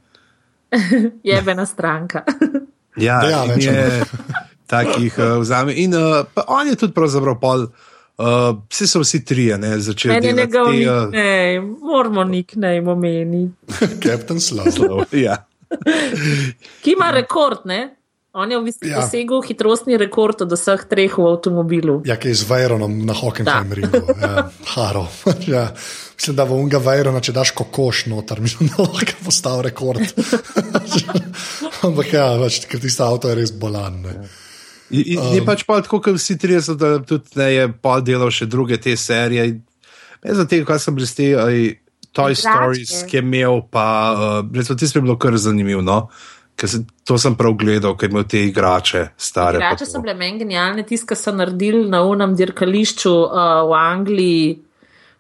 [laughs] Jebena stranka. [laughs] ja, ja je, [laughs] takih uh, vzame. In uh, on je tudi pravzaprav pol. Uh, vsi so vsi trije, ne, začeli smo. Ne, ne, uh, ne, moramo nik ne omeniti. Captain Slav. ja. Ki ima rekord, ne? On je v bistvu ja. dosegel hitrostni rekord od vseh treh v avtomobilu. Ja, ki je z Vajronom na Hockenheim ringu. Ja, Haro. ja. Mislim, da v unga Vajrona, če daš kokoš noter, [laughs] mislim, da lahko postavi rekord. [laughs] Ampak ja, več, ker tisto avto je res bolan. Ne. Ja. Je um, pač pa tako, kot vsi 30, da tudi ne je pa delal še druge te serije. Ne za te, kaj sem ste, Toy Stories, ki je imel, pa uh, recimo, ti si bilo kar zanimivo. No? Se, to sem prav gledal, ker imajo te igrače stare. Igrače so bile meni genialne, tiskaj so naredili na unem dirkališču uh, v Angliji,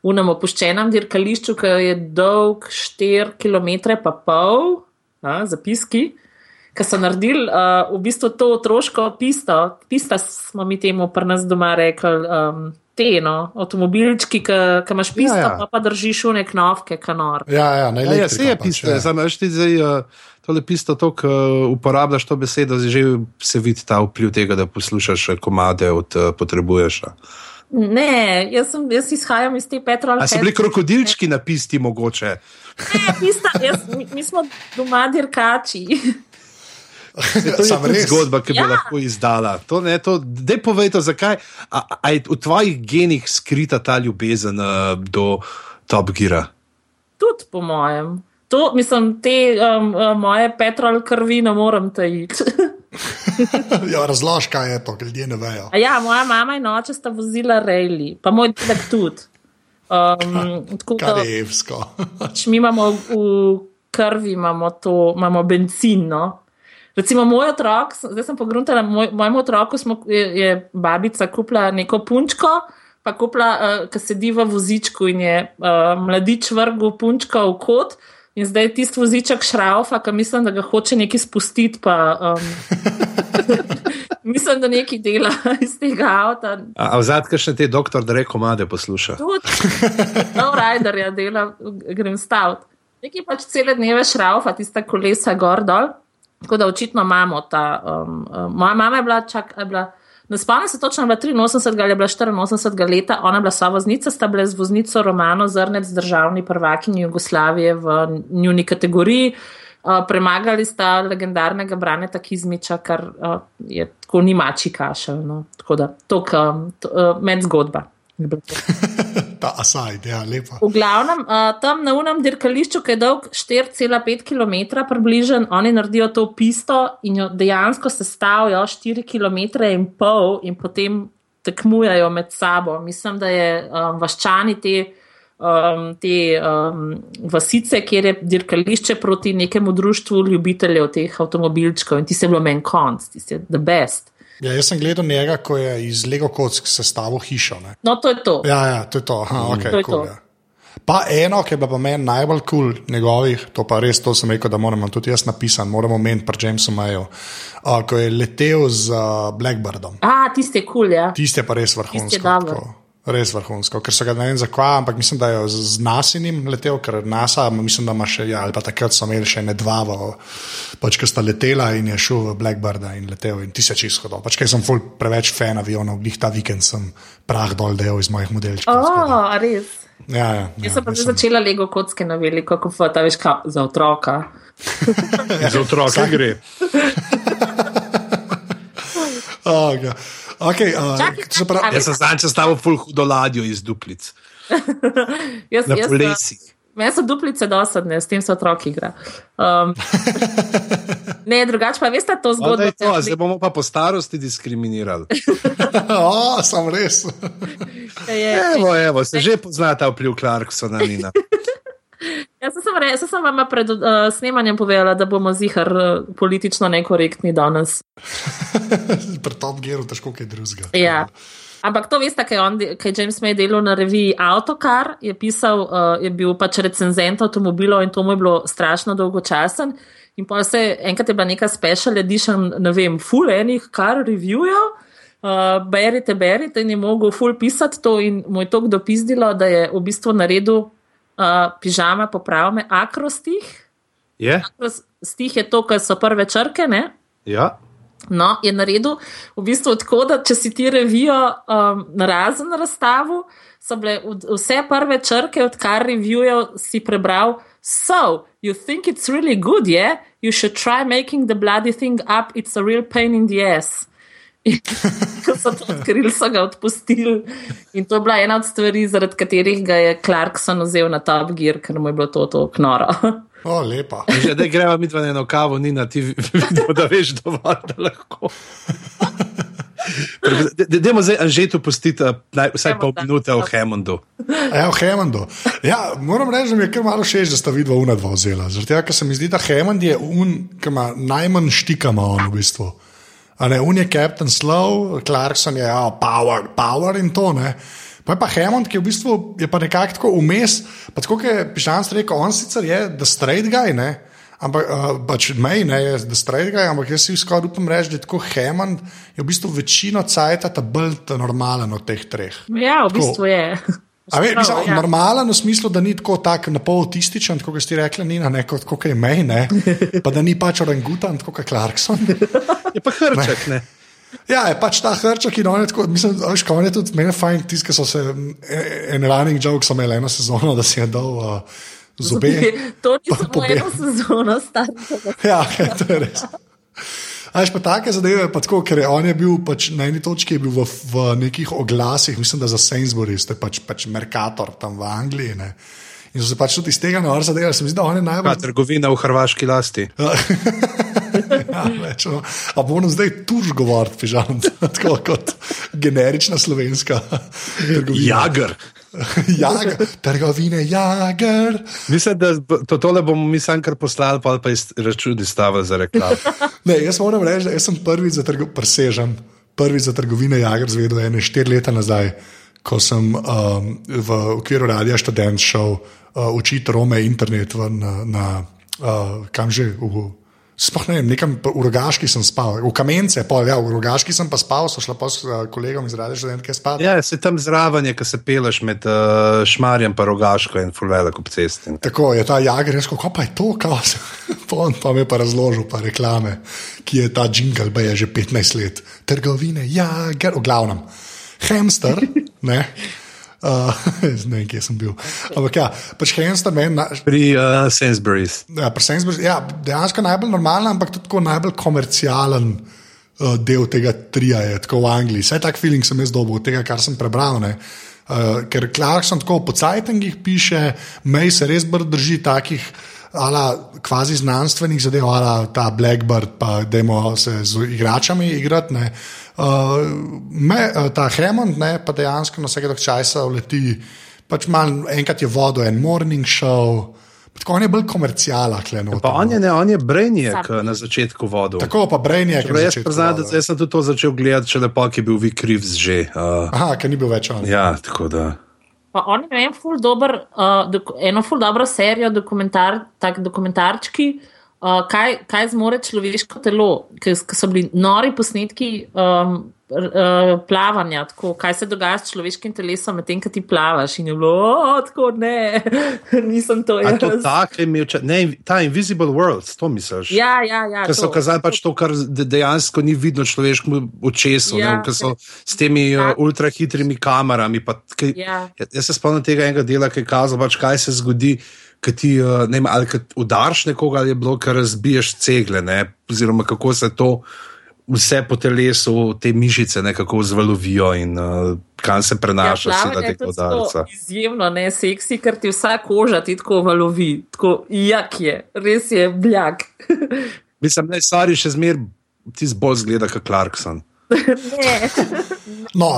unem opuščenem dirkališču, ki je dolg 4 km pa pol, a, zapiski ki so naredili uh, v bistvu to otroško pisto, pista smo mi temu pri nas doma rekli. Um, Te, no, avtomobilčki, ki imaš pisto, ja, ja. pa, pa držiš v nek novke, kanor. Ja, ja, ja, ja se je pisto, ja. zdaj ti zdaj uh, tole pisto, to, ki uporabljaš to besedo, že se vidi ta vpliv tega, da poslušaš komade od uh, potrebuješ. Ne, jaz, sem, jaz izhajam iz te petrole. A so bili krokodilčki na pisti mogoče? Ne, pista, jaz, mi, mi smo doma dirkači. To je res zgodba, ki ja. bi lahko izdala. Dej povej, to, zakaj a, a je v tvojih genih skrita ta ljubezen uh, do Top Gira. Tudi po mojem. To, mislim, te um, uh, moje petrol krvi ne morem tajiti. [laughs] ja, razloži, kaj je to, ljudje ne vejo. Ja, moja mama in oče sta vozila rejli, pa moj dedek tudi. Um, Karevsko. Pač mi imamo v krvi, imamo, to, imamo benzin. No? Recimo, moj otrok, zdaj sem pogruntala, moj, mojemu otroku smo, je, je babica kupila neko punčko, pa kupila, uh, ki sedi v vozičku in je uh, mladič vrgel punčko v kot. In zdaj je tisti voziček šraufa, ki mislim, da ga hoče nekaj spustiti. Pa, um, [laughs] mislim, da nekaj dela [laughs] iz tega avta. A v zadnjem še te doktor, da reko made posluša. No, rider je dela, grem staviti. Nekaj pač cele dneve šraufa, tista kolesa gor dol. Tako da očitno imamo ta. Um, um, moja mama je bila, čak, je bila ne spomnim se točno, bila 83 ali je bila 84 leta, ona je bila sovoznica, sta bile z voznico Romano Zrnec, državni prvakinji Jugoslavije v njuni kategoriji. Uh, premagali sta legendarnega Braneta Kizmiča, kar uh, je tako ni mači kašel. No. Tako da, to je um, uh, med zgodba. [laughs] Ta aside, ja, lepa. V glavnem, uh, tam na unem dirkališču, ki je dolg 4,5 km, približen, oni naredijo to pisto in jo dejansko sestavljajo 4,5 km in in potem tekmujejo med sabo. Mislim, da je um, vaščani te, um, te um, vasice, kjer je dirkališče proti nekemu društvu ljubiteljev teh avtomobilčkov in ti se je bilo meni konc, ti si the best. Ja, jaz sem gledal njega, ko je iz Lego kock sestavil hišo. Ne? No, to je to. Ja, ja to je to. Aha, okay, to, je cool, to. Ja. Pa eno, ki je bilo pa meni najbolj kul cool njegovih, to pa res, to sem rekel, da moramo tudi jaz napisati, moramo meniti pri Jamesu Mayu, uh, ko je letel z uh, Blackbirdom. A, tiste kul, cool, ja. Tiste pa res vrhunsko. Res vrhunsko, ker so ga ne vem zakaj, ampak mislim, da je z, nasinim letel, ker NASA, mislim, da ima še, ja, ali pa takrat so imeli še ne dva, pač ker sta letela in je šel v Blackbirda in letel in ti se čisto hodil. Pač ker sem ful preveč fan avionov, glih ta vikend sem prah dol del iz mojih modelčkov. Oh, res. Ja, ja, ja, Jaz sem pa mislim- začela Lego kocke na veliko, kot ta veš, kaj za otroka. [laughs] Za otroke gre. [laughs] Oh, ja. Okay, uh, se pravi, čakaj, Jaz sem zdaj stavil full hudo ladjo iz duplic. [laughs] Jaz, Na jaz, polesih. Meni so duplice dosadne, s tem se otroci igra. Um, [laughs] ne, drugače pa veste to No, da zgodbo. to, zdaj bomo pa po starosti diskriminirali. [laughs] oh, sem res. Je, Evo, evo, se že pozna ta vpliv Clarksona. Jaz sem, re, jaz sem vam pred uh, snemanjem povedala, da bomo zihar uh, politično nekorektni danes. [laughs] Pri Top Gearu težko kaj drugega. Ja. Ampak to veste, kaj on, kaj James May delal na reviji Autocar, je pisal, uh, je bil pač recenzent avtomobilov in to mu je bilo strašno dolgočasen. In pa se enkrat je bila neka special edition, ne vem, full enih kar reviewjev. Uh, berite, berite, in je mogel full pisati to, in mu je to kdo pizdilo, da je v bistvu naredil uh, pižama, popravme, akrostih. Je? Stih je to, kar so prve črke, ne? Ja. No, je naredil v bistvu tako, da če si ti revijo um, na razen razstavu, so bile vse prve črke, odkar revijujev si prebral. So, you think it's really good, yeah? You should try making the bloody thing up, it's a real pain in the ass. In [laughs] Ko so to odkrili, so ga odpustili. In to je bila ena od stvari, zaradi katerih ga je Clarkson vzel na Top Gear, ker mu je bilo to tako noro. O, lepa. Že da greva mi dva na eno kavo, ni na ti videl, da veš dovolj, da lahko. Dajmo zdaj Anžetu pustiti eh, naj- vsaj pol minute o Hammondu. Ja, v Hemmondu. Ja, moram reči, da mi je kar malo všeč, da sta vidva una dva vzela. Zaradi tega, ker se mi zdi, da Hemmond je un, ki ima najmanj štika, ima on v bistvu. A ne, un je Captain Slow, Clarkson je ja, power, power in to ne. Pa je pa Hammond, ki je v bistvu je pa nekako tako vmes, pa tako je Pišan rekel, on sicer je the straight guy, ne. Ampak uh, pač mej ne je the straight guy, ampak jaz si skoraj upam reči, da je tako Hammond je v bistvu večino cajta ta bolj normalen od teh treh. ja, v bistvu je. A ve, mislim, ja. Normalen v smislu, da ni tako tak na pol autističen, kot ste rekli, Nina, ne kot kot je mej, ne? pa da ni pač orangutan, kot je Clarkson. Je pa hrček, ne. Ja, je pač ta hrček in on je tako, mislim, veš, ko on je tudi meni fajn, tisti, ki so se, e, en running joke so imeli eno sezono, da si je dal uh, zobe. [laughs] To ni samo eno sezono star. [laughs] Ja, to je res. Ajš pa take zadeve, pa tako, ker je on je bil pač na eni točki bil v, v nekih oglasih, mislim, da za Sainsbury's, to je pač, pač Mercator tam v Angliji. Ne. In so se pač tudi iz tega naor zadeve, se mi zdi, da on je najbolj. trgovina v hrvaški lasti. [laughs] Ja, več, no. A bo nam zdaj tuž govoriti, pižam, [laughs] tako kot generična slovenska trgovina. Jager. [laughs] Jager, trgovine, jager. Mislim, da to, tole bomo mi sam kar poslali, pa pa iz računi stavili za reklamo. [laughs] Ne, jaz moram reči, da jaz sem prvi za, trgo, presežen, prvi za trgovine Jager zvedel ene štiri leta nazaj, ko sem um, v okviru radia študent šel uh, učiti Rome internet v, na, na uh, kam že. V, Sploh ne vem, nekam v rogaški sem spal, v kamence, pol, ja, v rogaški sem pa spal, so šla pa s uh, kolegom iz radia študentke spat. Ja, se tam zraven je, ko se peleš med uh, Šmarjem in Rogaško in Fulvelik ob cesti. Tako je ta Jager rekel, kako pa je to, kao se. [laughs] On pa mi je pa razložil, pa reklame, ki je ta jingle, pa je že 15 let. Trgovine, Jager, v glavnem. Hamster, ne. Uh, [laughs] ne vem, kje sem bil. Ampak ja, pač hamster meni, na- Pri uh, Sainsbury's. ja, pri Sainsbury's, ja, dejansko najbolj normalen, ampak tudi najbolj komercialen uh, del tega trija je tako v Angliji. Vsaj tak feeling sem jaz dobil od tega, kar sem prebral. Ne. Uh, ker Clarkson tako po Cajtangih piše, Mej se res bolj drži takih. Ala kvazi znanstvenih zadev, ala ta Blackbird, pa dajmo se z igračami igrati. ne. Uh, me, uh, ta Hammond, ne, pa dejansko na vsake časa uleti, pač malo enkrat je vodil en morning show, tako on je bolj komercijala, kleno. Pa on je, ne, on je Brainiac Sam. eh, na začetku vodil. Tako pa Brainiac. Čeprav Jaz priznam, da jaz sem tudi to začel gledati, če lepo, ki je bil Vic Reeves že. Uh, Aha, ker ni bil več on. ja, tako da. Pa on je en ful dober, uh, eno ful dobro serijo, dokumentar, tak dokumentarčki, uh, kaj, kaj zmore človeško telo, ker so bili nori posnetki um, uh, plavanja, tako, kaj se dogaja s človeškim telesom, medtem ko ti plavaš. In je bilo, oh, tako ne, [laughs] nisem to jaz. To tak, ne, ta Invisible World, to misliš? Ja, ja, ja. Ker so kazali pač to, kar dejansko ni vidno človeškemu očesu, ja, ker so s temi uh, ultrahitrimi kamerami. Pa, kaj, ja. Jaz se spomnim tega enega dela, ki je kazal, pač, kaj se zgodi. Kaj ti, ne vem, ali udariš nekoga, ali je bilo, ker razbiješ cegle, ne? oziroma kako se to vse po telesu, te mišice nekako zvalovijo in uh, kam se prenaša, ja, da te udarca. Izjemno ne seksi, ker ti vsa koža ti tako valovi, tako jak je, res je bljak. [laughs] Mislim, da je stari še zmer, ti zbolj zgleda kot Clarkson. No,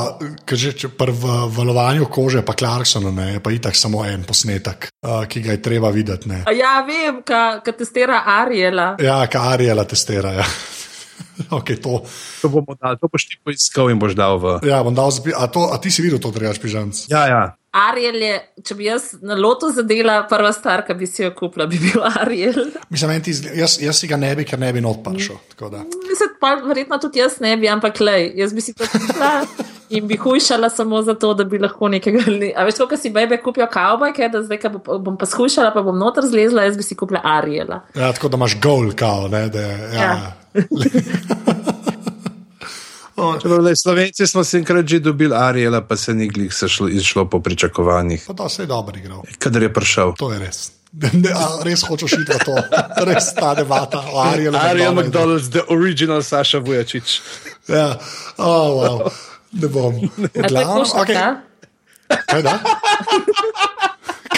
že pri valovanju kože, pa Clarkson, ne, pa itak samo en posnetek, uh, ki ga je treba videti. Ja, vem, kaj testira Ariela. Ja, kaj Ariela testira. Ja. [laughs] Okay, to. To, dal, to boš ti poiskal in boš dal v. Ja, bom dal zbi. A, to, a ti si videl to, drugač pižamc? Ja, ja. Ariel je, če bi jaz na lotu zadela, prva stvar, ki bi si jo kupila, bi bil Ariel. Mislim, ti, jaz, jaz si ga ne bi, ker ne bi not prišel. Mislim, pa verjetno tudi jaz ne bi, ampak lej, jaz bi si to kupila. In bi hujšala samo zato, da bi lahko nekaj. A veš, ko si bebe kupijo kavbojke, da zdaj bom pa skušala, pa bom noter zlezla, jaz bi si kupila Ariela. Ja, tako da imaš gol, kao, ne, da je. Ja. [laughs] Ja. Le, Slovenci smo se enkrat že dobili, Ariela pa se ni glih izšlo po pričakovanjih. Pa da se je dobro igral. Kader je prišel. To je res. [laughs] Ne, res hočeš iti v to, [laughs] res ta debata o Arielu. Ariel McDonald's, the original Saša Vujačič. Ja, oh, wow. ne bom. Glavno, okay. Kaj da?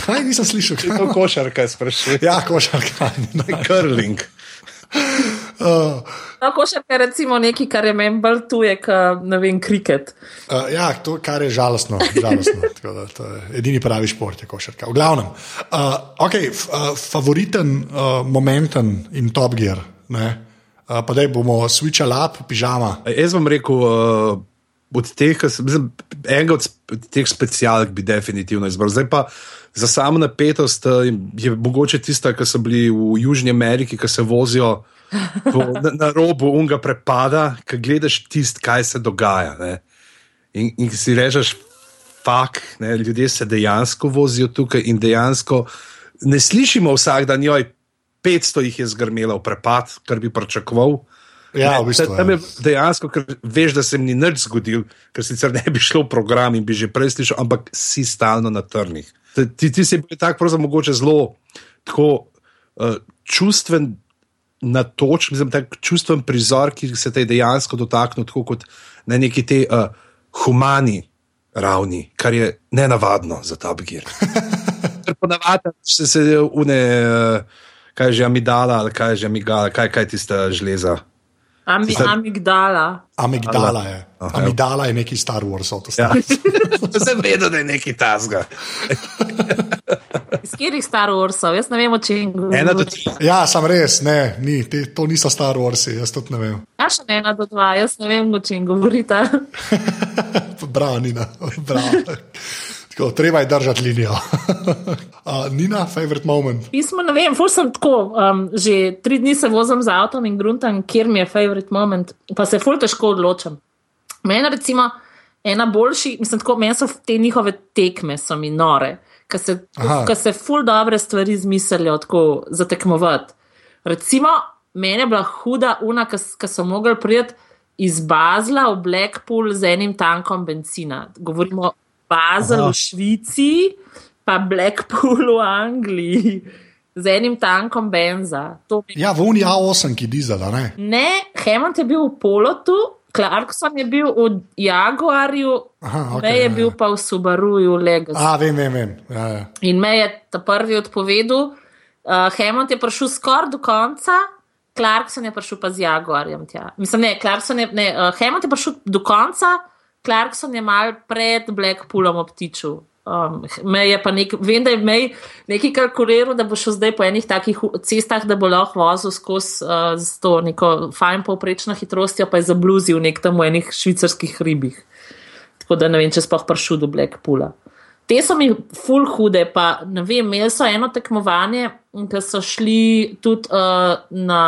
Kaj nisem slišal? Kaj to košarka sprašuje? Ja, košarka. Curling. Uh, no, košarka je recimo nekaj, kar je meni bolj tuje, kot ne vem, kriket. Uh, ja, to kar je žalostno. žalostno [laughs] da, to je edini pravi šport, je košarka. V glavnem, uh, okay, f, uh, favoriten uh, momenten in top gear. Ne? Uh, pa da bomo switchali up, pižama. Jaz bom rekel, uh, od teh, mislim, enega od teh specialk bi definitivno izbral. Zdaj pa za samo napetost je mogoče tista, ki so bili v Južni Ameriki, ki se vozijo na, na robu unga prepada, ki gledaš tist, kaj se dogaja. Ne? In, in si rečeš, fuk, ljudje se dejansko vozijo tukaj in dejansko ne slišimo vsak dan, joj, 500 jih je zgrmelo v prepad, kar bi pričakoval. Ja, v bistvu, tam je dejansko, ker veš, da se mi ni nič zgodil, ker sicer ne bi šlo v program in bi že prej slišal, ampak si stalno na trnih. Ti, ti si bil tako, mogoče zelo tako, uh, čustven na točki, mislim, tak čustven prizor, ki se te dejansko dotakne, tako kot na neki te uh, humani ravni, kar je nenavadno za ta bigir. [laughs] Ker ponavadi se se une, uh, kaj že amidala ali kaj že amigala, kaj, kaj tista žleza. Ami, amigdala. Amigdala je. Aha, amigdala je neki Star Wars. Ja. Sem [laughs] vedel, da je neki tasga. [laughs] Iz katerih Star Warsov, jaz ne vem, če jim govorim. Ja, sem res, ne, ni, te, to niso Star Warsi, jaz tudi ne vem. Ja, še ena do dva, jaz ne vem, če jim govorite. bravo, Nina, bravo. Tako, treba je držati linijo. [laughs] uh, Nina, favorite moment. Pismo, ne vem, ful sem tako. Um, že tri dni se vozim z avtom in gruntam, kjer mi je favorite moment, pa se ful težko odločam. Meni, recimo, ena boljši, mislim, tako, meni so te njihove tekme, so mi nore ki se, se ful dobre stvari izmislijo tako za tekmovati. Recimo, meni je bila huda una, ki so mogli priti iz Bazla v Blackpool z enim tankom benzina. Govorimo o Bazlu v Švici, pa Blackpool v Angliji. Z enim tankom benza. Ja, v Uniji A8, ki dizela. Ne, ne Hemant je bil v polotu, Clarkson je bil v Jaguarju, Aha, okay, me je ja, bil ja. pa v Subaruju, Legacy. A, vem, vem, vem. Ja, ja. In me je ta prvi odpovedal. Uh, Hammond je prišel skoraj do konca, Clarkson je prišel pa z Jaguarjem. Tja. Mislim, ne, Clarkson je, ne, uh, Hammond je prišel do konca, Clarkson je mal pred Blackpoolom obtičil. Um, pa nek, vem, da je mej nekaj kalkuliral, da bo šel zdaj po enih takih cestah, da bo lahko vozil skozi uh, to neko fajn povprečno hitrostjo, pa je zabluzil nek tam v enih švicarskih ribih. Tako da ne vem, če sploh prišel do Blackpoola. Te so mi full hude, pa ne vem, imeli so eno tekmovanje, ki so šli tudi uh, na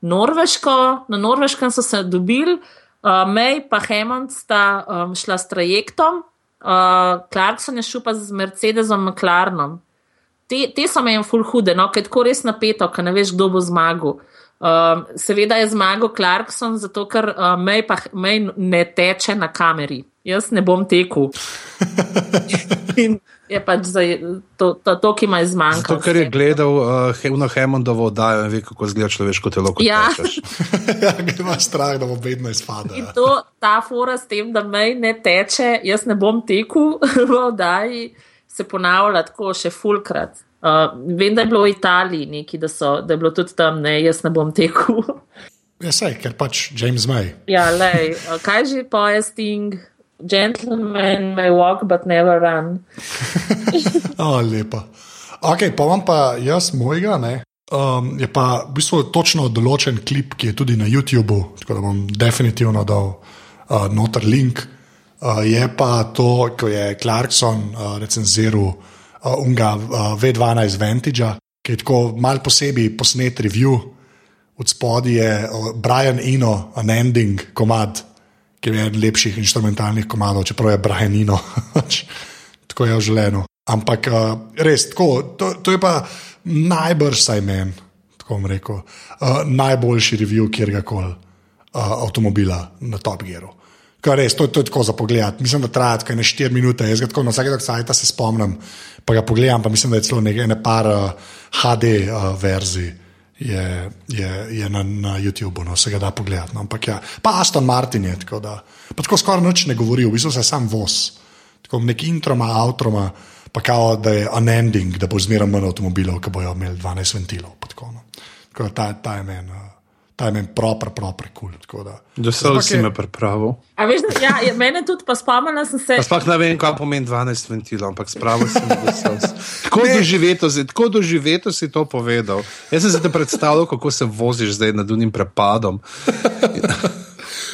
Norveško, na Norveškem so se dobili. Uh, May pa Hammond sta um, šla s trajektom, uh, Clarkson je šel pa z Mercedesom McLarenom. Te, te so meni ful hude, no, ker je tako res napeto, ker ne veš, kdo bo zmagal. Um, seveda je zmagal Clarkson, zato ker uh, May, pa, May ne teče na kameri. Jaz ne bom tekel. [laughs] In je pač za to, to, to ki ima izmanjkalo. To, kar je gledal uh, Hemno Hemondovo oddajo in ve, kako izgleda človeško telo. Ja. [laughs] ja, ima strah, da bo vedno izpadel. In to, ta fora s tem, da mej ne teče, jaz ne bom tekel v oddaji, se ponavlja tako še fulkrat. Uh, vem, da je bilo v Italiji neki, da, so, da je bilo tudi tam, ne, jaz ne bom tekel. [laughs] Ja, sej, ker pač James May. ja, lej, uh, kaj že poje Sting? Gentleman may walk, but never run. [laughs] Oh, lepa. Ok, pa vam pa jaz mojega. Ne? Um, je pa v bistvu točno določen klip, ki je tudi na YouTubu, tako da bom definitivno dal uh, noter link. Uh, je pa to, ko je Clarkson uh, recenziral uh, unga uh, V12 Vantage, ki je tako mal posebej posnet review. Od spodaj je uh, Brian Eno, an ending komad, ki je eden lepših instrumentalnih komadov, čeprav je Brian Eno. [laughs] tako je v življenju. Ampak uh, res, tako, to, to je pa najbrž saj meni, tako bom rekel, uh, najboljši review kjerkoli uh, avtomobila na Top Gearu. Kar res, to, to je tako za pogled. Mislim, da traja tako ene 4 minute. Jaz ga tako na vsakega sajta se spomnim, pa ga pogledam, pa mislim, da je celo nekaj, ne par uh, HD uh, verzij. Je, je, je na, na YouTubu, no, se ga da pogledati. No, ja, pa Aston Martin je tako, da pa tako skoraj noč ne govori, v bistvu se sam voz. Tako nek introma, outroma, pa kao, da je unending, da bo zmeraj manj avtomobilov, ki bojo imeli 12 ventilov. Tako, no. tako da ta, ta je meni. uh, Ta je meni proper, proper kul. Cool, Do vse si me pripravil. A veš, da, ja, je- mene tudi pa spomnila sem se. Pa sploh ne vem, kaj pomeni 12 ventilov, ampak spravil sem se. Tako doživeto, si- tako doživeto si to povedal. Jaz sem se te predstavljal, kako se voziš zdaj nad unim prepadom. [laughs]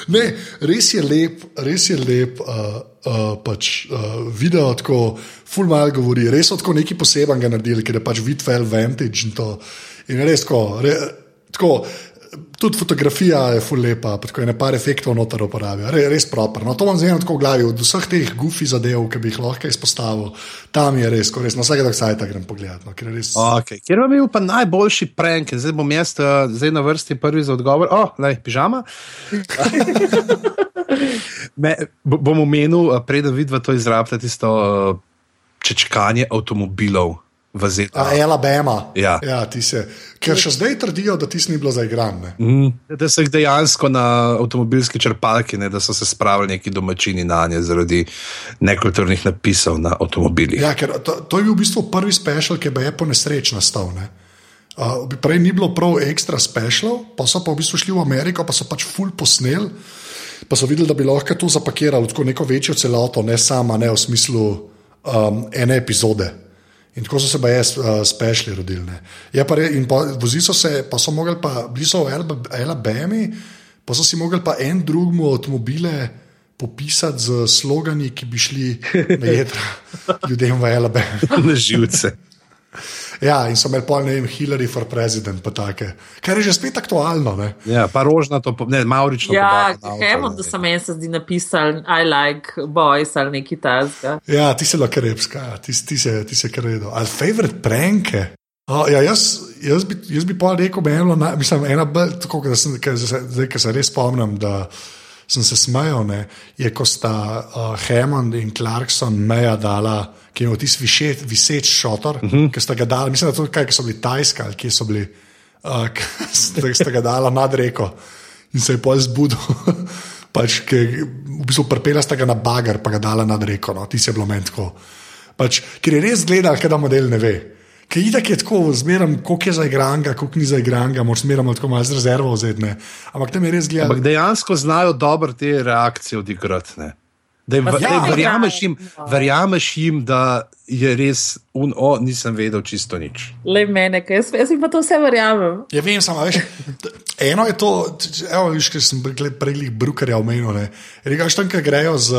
Ne, res je lep, res je lep. Uh, uh, pač, uh, video tako, full mal govori, res so tako neki posebenega naredili, ker je pač videl Vantage in to. In je res tako, re, tako. Tudi fotografija je full lepa, pa tako je ne par efektov noter uporablja, Re, res proper. No, to imam zdaj tako v glavi, od vseh teh gufi zadev, ki bi jih lahko izpostavil, tam je res, ko res na vsakega sajta grem pogledat. No, ker je res, Okay. Kjer bi bil pa najboljši prank, zdaj bom jaz uh, zdaj na vrsti prvi za odgovor. O, oh, lej, pižama. [laughs] Me, bo- bom omenil, uh, preden vidva to izrabljate, tisto uh, čečkanje avtomobilov v ZDA. A, Alabama. Ja. ja se, ker še zdaj trdijo, da ti ni bilo zaigran. ne. Mm, da so jih dejansko na avtomobilski črpalki, ne, da so se spravili neki domačini na nje zaradi nekulturnih napisov na avtomobilih. Ja, ker to, to je bil v bistvu prvi special, ki je po nesreč nastal. Ne? Uh, prej ni bilo prav ekstra specialov, pa so pa v bistvu šli v Ameriko, pa so pač full posnel, pa so videli, da bi lahko to zapakirali tako neko večjo celoto, ne sama, ne v smislu um, ene epizode. In tako so se pa jaz uh, speciali rodili. ne. Je pa re, in pa vozili so se, pa so mogli pa, bili so v Alab- Alabami, pa so si mogli pa en drugmu avtomobile popisati z slogani, ki bi šli na jedra [laughs] ljudem v Alabami. Na živce. Ja, in so imeli pol, ne vem, Hillary for president, pa take. Kar je že spet aktualno. Ne? Ja, pa rožna to, ne, maurično. Ja, Hemo, da so meni se zdi napisali I like boys ali neki tasga. Ja, ti si lahko repska, ja, ti, ti, se, ti se kar redo. Ali favorite pranke? Oh, ja, jaz, jaz, bi, jaz bi pa rekel, da je ena, na- mislim, ena bolj, tako da sem, se, zdaj, ker se res spomnim, da sem se smejal, ne, je ko sta uh, Hammond in Clarkson meja dala, ki je imel tisti višeč, viseč šotor, uh -huh. ki sta ga dala, mislim, da to, kaj, ki so bili tajski ali kje so bili, uh, ki [laughs] sta ga dala nad reko in se je pol zbudil. [laughs] pač, ki, v bistvu prpela sta ga na bager, pa ga dala nad reko, no, ti se je bilo meni tako. Pač, ker je res gledal, kaj da model ne ve. Ker je tako, je tako zmeraj, koliko je zaigranga, koliko ni zaigranga, moraš zmeraj tako malo z rezervo vzeti. ne. Ampak tam je res gledal. Ampak dejansko znajo dobro te reakcije odigrati. ne. Da jim, ja, saj verjameš, jim, igrajo. verjameš jim, da je res, un, o, nisem vedel čisto nič. Le mene, jaz, jaz jim pa to vse verjamem. Ja, vem, samo veš. Eno je to, evo, viš, ker sem prej jih brukerja omenil. ne. Regaš tam, ker grejo z.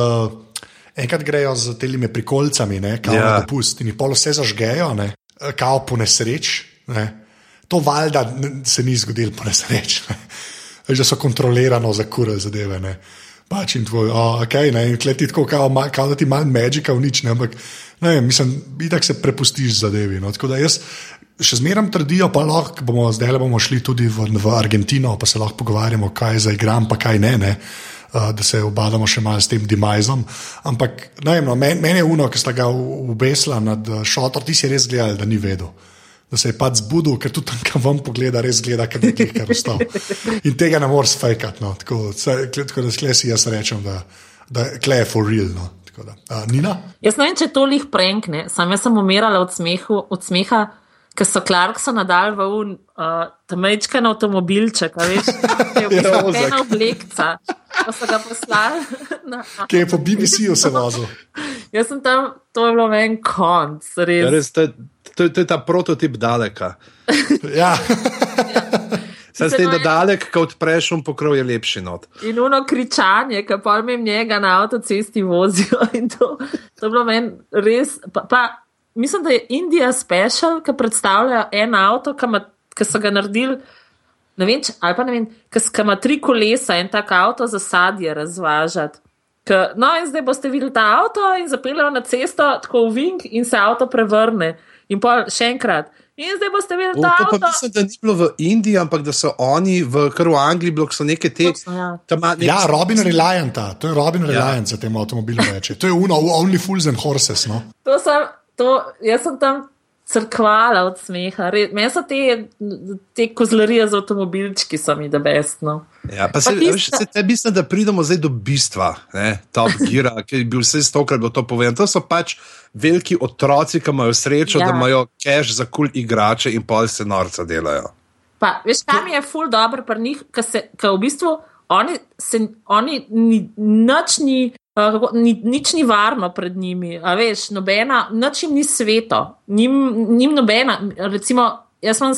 Enkrat grejo z temi prikolcami, ne, kao Ja. ja. dopust in jih pol vse zažgejo, ne, kao po nesreč. Ne. To valjda se ni zgodilo po nesreč. Ne. Da so kontrolirano zakurili zadeve. Ne. Pač in tvoj, oh, ok, ne, in tleti tako, kao, kao da ti malo magika v nič, ne, ampak ne mislim, itak se prepustiš zadevi. No, tako da jaz še zmeram trdijo, pa lahko bomo zdaj le bomo šli tudi v, v Argentino, pa se lahko pogovarjamo, kaj za igram, pa kaj ne. ne. Uh, da se obadamo še malo s tem demajzom. Ampak vem, no, meni men je uno, ki sta ga ubesla nad uh, šotor, ti si res gledal, da ni vedel. Da se je pač zbudil, ker tudi tam, kam vam pogleda, res gleda, ker nekaj kar ustal. In tega ne moreš fejkati. No. Tako, tako da sklej si jaz rečem, da, da klej je for real. No. Tako da, uh, Nina? Jaz ne vem, če to lih prenkne, sam jaz sem umirala od, smehu, od smeha, ker so Clarkson nadal v un uh, tamečkan avtomobilček, a veš, ki je v Ja, ena oblekca. Pa so ga poslali na. Ki je po BBC-ju se vozil. Jaz sem tam, to je bilo meni konc, Ja, res. res, to, je- to, je- to je ta prototip daleka. [laughs] Ja. Saj s tem, da dalek, ko odpreš, um pokrov je lepši not. In ono kričanje, ki pa jim njega na avtocesti vozijo. in To, to je bilo meni res. Pa, pa, mislim, da je Indija special, ki predstavlja en avto, ki so ga naredili. Ne vem, če, ali pa ne vem, ki ima tri kolesa in tak avto za sadje razvažati. K, no, in zdaj boste videli ta avto in zapeljejo na cesto, tako v vink, in se avto prevrne. In pa še enkrat. In zdaj boste videli ta to pa avto. mislim, da ni bilo v Indiji, ampak da so oni v, kar v Angliji, bilo so neke te. Točno, ja. nek- ja, Robin Reliant, to je Robin Ja. Reliant za tem avtomobilom reče. To je uno, only fools and horses. No? To sem, to, jaz sem tam crkvala od smeha. Meni so te, te kozlarije z avtomobilčki, so mi da bestno. Ja, pa se, Pa veš, se te mislim, da pridemo zdaj do bistva, ne, Top Gear, [laughs] ki bil vse stokrat bilo to povedano. To so pač veliki otroci, ki imajo srečo, Ja. da imajo cash za kul igrače in pol se norca delajo. Pa, veš, kaj mi je ful dobro pri njih, ker v bistvu oni, se, oni ni, nič, ni, uh, kako, ni, nič ni varno pred njimi. A veš, nobena, nič jim ni sveto, njim, njim nobena. Recimo, jaz imam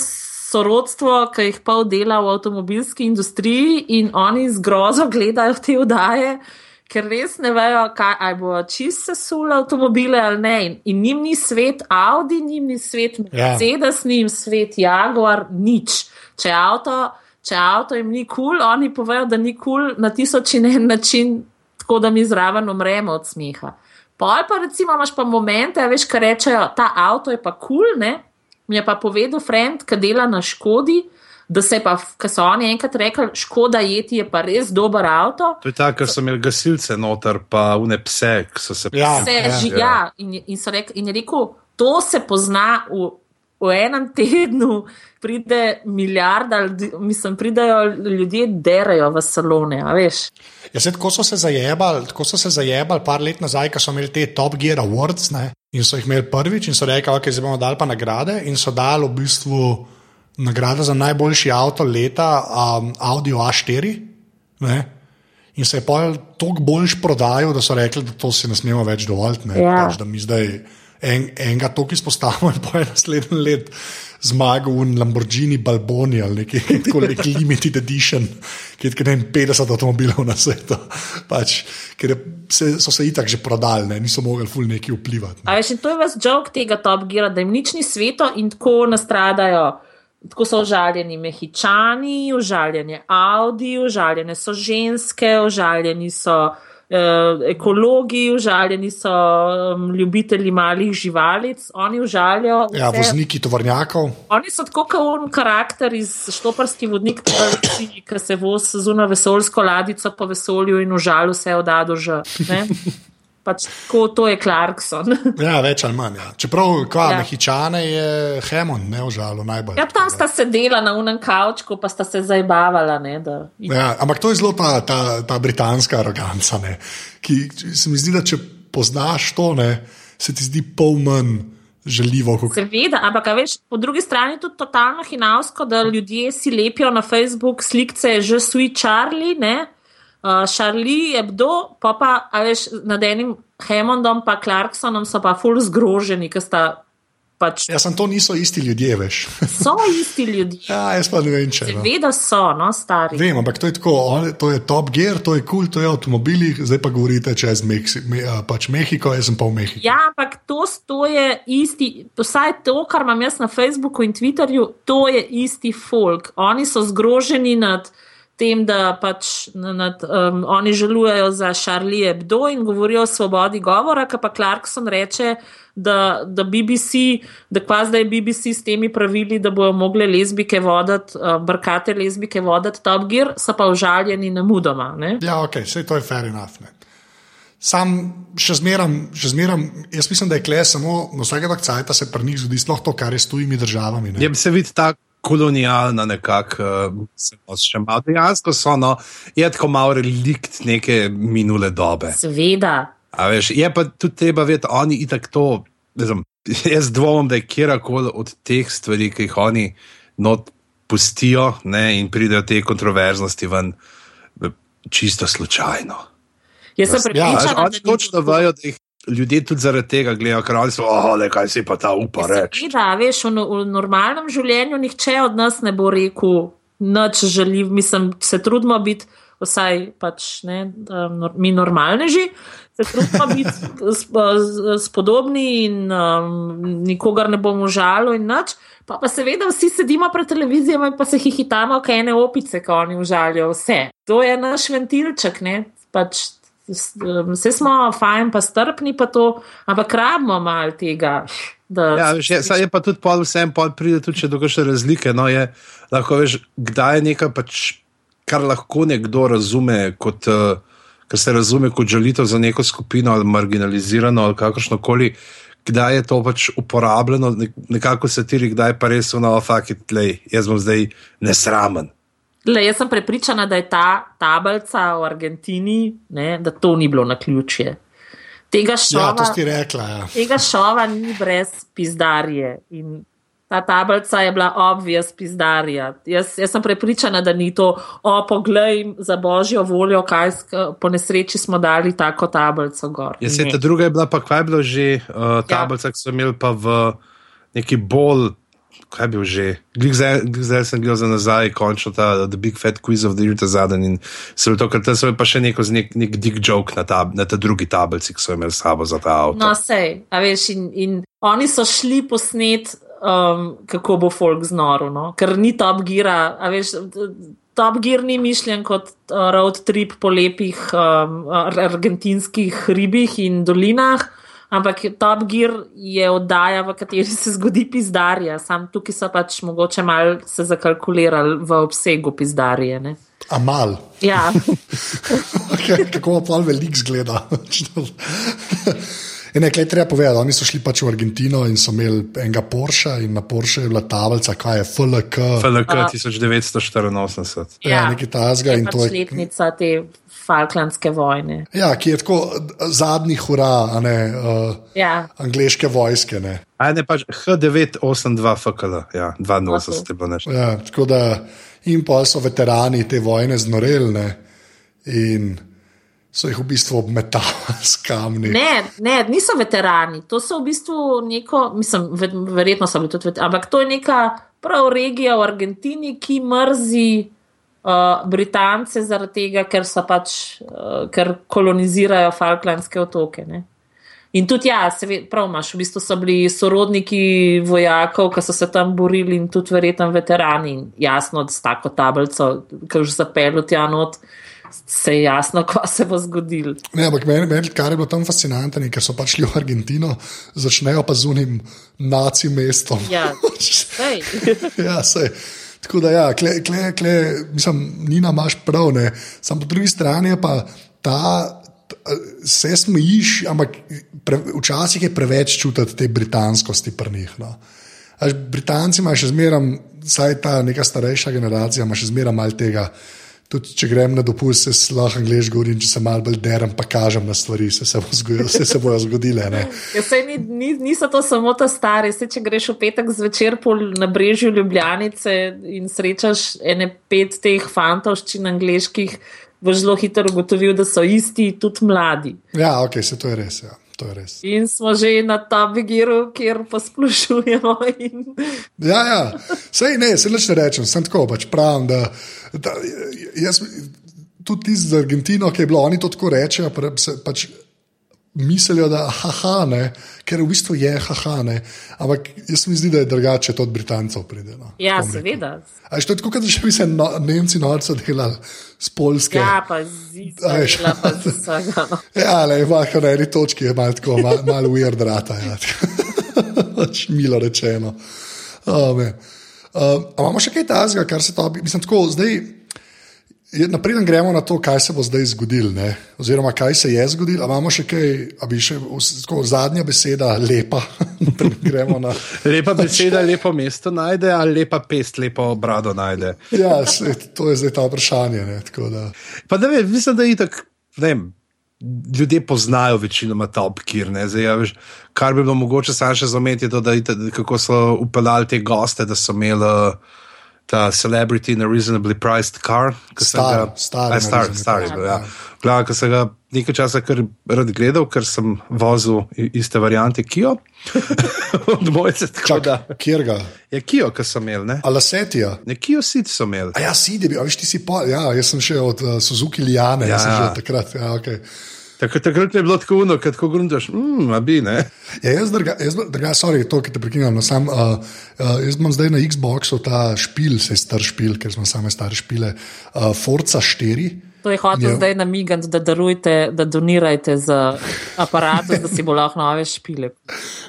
sorodstvo, ki jih pol dela v avtomobilski industriji in oni z grozo gledajo te vdaje. Ker res ne vejo, kaj bo čist sesula avtomobile ali ne. In, in njim ni svet Audi, njim ni svet Ja. Mercedes, ja. njim svet Jaguar, nič. Če avto, če avto jim ni kul, cool, oni povejo, da ni kul cool na tisoč in en način, tako da mi zraven umremo od smeha. Pol pa recimo imaš pa momente, veš, ki rečejo, ta avto je pa kul, cool, ne? Mi je pa povedal friend, ki dela na Škodi, da se je pa, ker so oni enkrat rekli, Škoda jeti je pa res dober avto. To je tako, ker so imeli gasilce noter, pa une pse, ki so se Ja. Vse, ja, ja. in, je- in, so rek, in je rekel, to se pozna v, v enem tednu, pride milijarda, mislim, pridejo ljudje, derajo v salone. Ja, se, tako so se zajebali, tako so se zajebali par let nazaj, ko so imeli te Top Gear Awards ne, in so jih imeli prvič in so rekli, ok, zdaj bomo dali pa nagrade in so dali v bistvu nagrado za najboljši avto leta um, Audi A4. Ne, in se je pa toliko boljš prodajal, da so rekli, da to si ne smemo več dovoliti. ne, Ja. Pač, da mi zdaj en, enega toliko izpostavimo in pa je naslednji let zmagal v Lamborghini Balboni ali nekaj tako nek [laughs] limited edition, ki je ne vem, 50 avtomobilov na svetu. Pač, ker je, se, so se itak že prodali, ne, niso mogli ful neki vplivati. Ne. A veš, in to je vas jok tega Top Geara, da jim nič ni sveto in tako nastradajo. Tako so užaljeni mehičani, užaljen je Audi, užaljene so ženske, užaljeni so eh, ekologi, užaljeni so um, ljubitelji malih živalic, oni užaljajo. Ja, vozniki tovornjakov. Oni so tako kot on karakter iz Štoparski vodnik, ki- se vozi z uno vesoljsko ladico po vesolju in užalju vse od A do Ž. Pač tako, to je Clarkson. [laughs] Ja, več ali manj. Ja. Čeprav, kva, Ja. mehičane je Hemon, ne užalo najbolj. Ja, tam sta sedela na unem kavčku, pa sta se zabavala. Ne, da, Ja, ampak to je zelo ta, ta, ta britanska aroganca, ne, ki se mi zdi, da če poznaš to, ne, se ti zdi pol manj žaljivo. Kot... Seveda, ampak veš, po drugi strani je tudi totalno hinavsko, da ljudje si lepijo na Facebook slikce, že sui Charlie, ne. Uh, Charlie je kdo, pa pa, a veš, nad enim Hammondom pa Clarksonom so pa full zgroženi, ker sta pač Ja, sem to niso isti ljudje, veš. [laughs] so isti ljudje. ja, jaz pa ne vem, če. No. Seveda so, no, stari. Vem, ampak to je tako, on, to je top gear, to je kul, cool, to je avtomobili, zdaj pa govorite čez Meksi, me, a, pač Mehiko, jaz sem pa v Mehiki. Ja, ampak to, to je isti, vsaj to, kar imam jaz na Facebooku in Twitterju, to je isti folk. Oni so zgroženi nad tem, da pač nad, um, oni žalujejo za Charlie Hebdo in govorijo o svobodi govora, ki pa Clarkson reče, da, da BBC, da pa zdaj BBC s temi pravili, da bojo mogle lezbike voditi, uh, brkate lezbike voditi Top Gear, so pa užaljeni na mudoma. Ne? Ja, ok, vse to je fair enough. Ne. Sam še zmeram, še zmeram, jaz mislim, da je kle samo na vsakega cajta se pri njih zgodi sploh to, kar je s tujimi državami. Ne. Ja, se vidi tako kolonialna, nekako, uh, še malo dejansko so, no, je tako malo relikt neke minule dobe. Seveda. A veš, je pa tudi treba vedeti, oni itak to, znam, [laughs] jaz dvomim, da je kjerkoli od teh stvari, ki jih oni not pustijo ne, in pridejo te kontroverznosti ven, čisto slučajno. Jaz sem prepričan, ja, da točno vejo, da jih ljudje tudi zaradi tega gledajo, oni so, oh, le kaj si pa ta upa reči. Ja, veš, v, v normalnem življenju nihče od nas ne bo rekel, noč želi, mislim, se trudimo biti, vsaj pač ne, mi normalneži, se trudimo biti spodobni in um, nikogar ne bomo žalo in noč. Pa, pa seveda vsi sedimo pred televizijami in pa se hihitamo, kaj ene opice, ko oni užalijo vse. To je naš ventilček, ne? Pač Vse smo fajn, pa strpni, pa to, ampak rabimo malo tega. Ja, veš, je, je pa tudi pol, vsem pol pride tudi do kakšne razlike. No, je, lahko veš, kdaj je nekaj, pač, kar lahko nekdo razume, kot, uh, kar se razume kot želitev za neko skupino ali marginalizirano ali kakršno koli. Kdaj je to pač uporabljeno, nekako se tiri, kdaj pa res v novo fakit, jaz bom zdaj nesramen. Le, jaz sem prepričana, da je ta tablica v Argentini, ne, da to ni bilo na ključje. Tega šova, ja, rekla, ja. tega šova ni brez pizdarije. In ta tablica je bila obvious pizdarija. Jaz, jaz sem prepričana, da ni to, o, poglej, za božjo voljo, kaj po nesreči smo dali tako tablico gor. Jaz se ta druga je bila, pa kaj je bilo že uh, tablica, ja. ki so imeli pa v neki bolj kaj je bil že, zdaj sem gledal za nazaj, končno ta The Big Fat Quiz of the Year ta zadnji se je to, ker tam so pa še neko, nek, nek dick joke na ta, na ta drugi tablici, ki so imeli sabo za ta avto. No, sej, a veš, in, in oni so šli posnet, um, kako bo folk znoril, no? ker ni top gira, a veš. Top Gear ni mišljen kot uh, road trip po lepih um, argentinskih hribih in dolinah, Ampak Top Gear je oddaja, v kateri se zgodi pizdarija, sam tukaj so pač mogoče malo se zakalkulirali v obsegu pizdarije. Ne? A mal. Ja. [laughs] okay, kako pa velik zgleda. [laughs] In nekaj treba povedati, oni so šli pač v Argentino in so imeli enega Porsche in na Porsche je bila tablica, kaj je FLK. FLK 1984. Ja, ja nekaj tazga in pač to je. letnica te Falklandske vojne. Ja, ki je tako zadnji hura, ne uh, ja. angliške vojske. Ne. A ne pač H982 FKL, ja, 82 je bilo nešto. Ja, tako da in pa so veterani te vojne znorelne in so jih v bistvu obmetali [laughs] s kamni. Ne, ne, niso veterani, to so v bistvu neko, mislim, verjetno so bili tudi veterani, ampak to je neka prav regija v Argentini, ki mrzi. Uh, Britance zaradi tega, ker so pač, uh, ker kolonizirajo Falklandske otoke. Ne? In tudi, ja, se pravi, imaš, v bistvu so bili sorodniki vojakov, ki so se tam borili in tudi verjetno veterani. In jasno, s tako tablico, ki už zapeljo tja not, se je jasno, [laughs] kaj se bo zgodil. Ne, ampak meni, meni, kar je bilo tam fascinantno, ker so pač šli v Argentino, začnejo pa z unim naci mestom. Ja, [laughs] sej. ja, sej. Tako da, ja, kle, kle, kle, mislim, Nina, imaš prav, ne. Sam po drugi strani pa ta, se smejiš, ampak pre, včasih je preveč čutiti te britanskosti pri njih. No. Britanci imajo še zmeraj, saj ta neka starejša generacija ima še zmeraj malo tega tudi če grem na dopust, se lahko angliško govorim, če se malo bolj derem, pa kažem na stvari, se, se, bo zgodilo, se, se bojo zgodile. Ja, ni, ni, niso to samo ta stari, se, če greš v petek zvečer na brežju Ljubljanice in srečaš ene pet teh fantovščin angliških, boš zelo hitro ugotovil, da so isti, tudi mladi. Ja, ok, se to je res. Ja. In smo že na tabigiru, kjer posplošujemo. In... Ja, ja. Sej ne, se leč ne rečem, sem tako pač pravim. Da, da, jaz, tudi ti z Argentino, ki je bilo, oni to tako rečejo, pač mislijo, da haha, ne, ker v bistvu je haha. Ne. Ampak jaz mi zdi, da je drugače to od Britancev. Pride, no, Ja, seveda. A je to tako, kot da bi se no, Nemci norce delali z Polske. Ja, pa z A veš. Izraela, pa z vsega. no. [laughs] Ja, le, lahko na eni točki je malo tako, malo, malo weird rata. Ja. [laughs] Pač Milo rečeno. Oh, uh, a imamo še kaj tazga, kar se to, mislim, tako zdaj. Je- Naprej gremo na to, kaj se bo zdaj zgodilo, ne? oziroma kaj se je zgodilo. A imamo še kaj, a bi še tako, zadnja beseda, lepa. [laughs] Na. Lepa beseda, lepo mesto najde, ali lepa pest, lepo brado najde. Ja, se, to je zdaj ta vprašanje. Ne? Tako da, Pa ne vem, mislim, da je itak, ne vem. Ljudje poznajo večinoma Gear. ne. Zdaj, ja, veš, kar bi bilo mogoče samo še zameti, je to, da itak, kako so upeljali te goste, da so imeli uh, ta celebrity in a reasonably priced car. ko sem Star, ga- star star, star je bil, ja. ja. Glavno, ko sem ga nekaj časa kar rad gledal, ker sem vozil iste variante Kio. [laughs] Od mojce, tako da. kjer ga? Je Kio, ki so imeli, ne? Alasetija. Ne, Kio City so imeli. A ja, si, da bi, a veš, ti si pa, ja, jaz sem še od uh, Suzuki Lijane, ja, Ja, sem že ja. od takrat. Ja, okay. Tako, takrat je bilo tako uno, kad ko grundaš, mmm, a bi, ne? ja, jaz, druga, sorry, to, ki te prekinjam, no, sam, uh, uh, jaz imam zdaj na Xboxu ta špil, se je star špil, ker smo same stare špile, uh, Forza 4. To je hotel Ja. zdaj namigati, da darujte, da donirajte za aparat, da si bo lahko nove špile.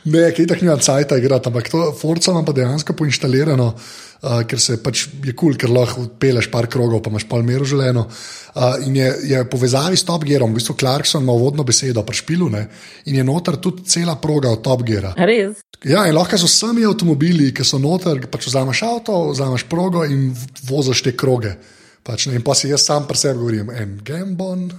Ne, ki tako nimam cajt igrati, ampak to Forza imam pa dejansko poinštalirano, uh, ker se pač je kul, cool, ker lahko peleš par krogov, pa imaš pol mero želeno. Uh, in je, je povezavi s Top Gearom, v bistvu Clarkson ima vodno besedo pri špilu ne, in je noter tudi cela proga od Top Geara. Res? Ja, in lahko so sami avtomobili, ki so noter, pač vzameš avto, vzameš progo in voziš te kroge. Pač, ne, in pa si jaz sam pri sebi govorim, en gambon,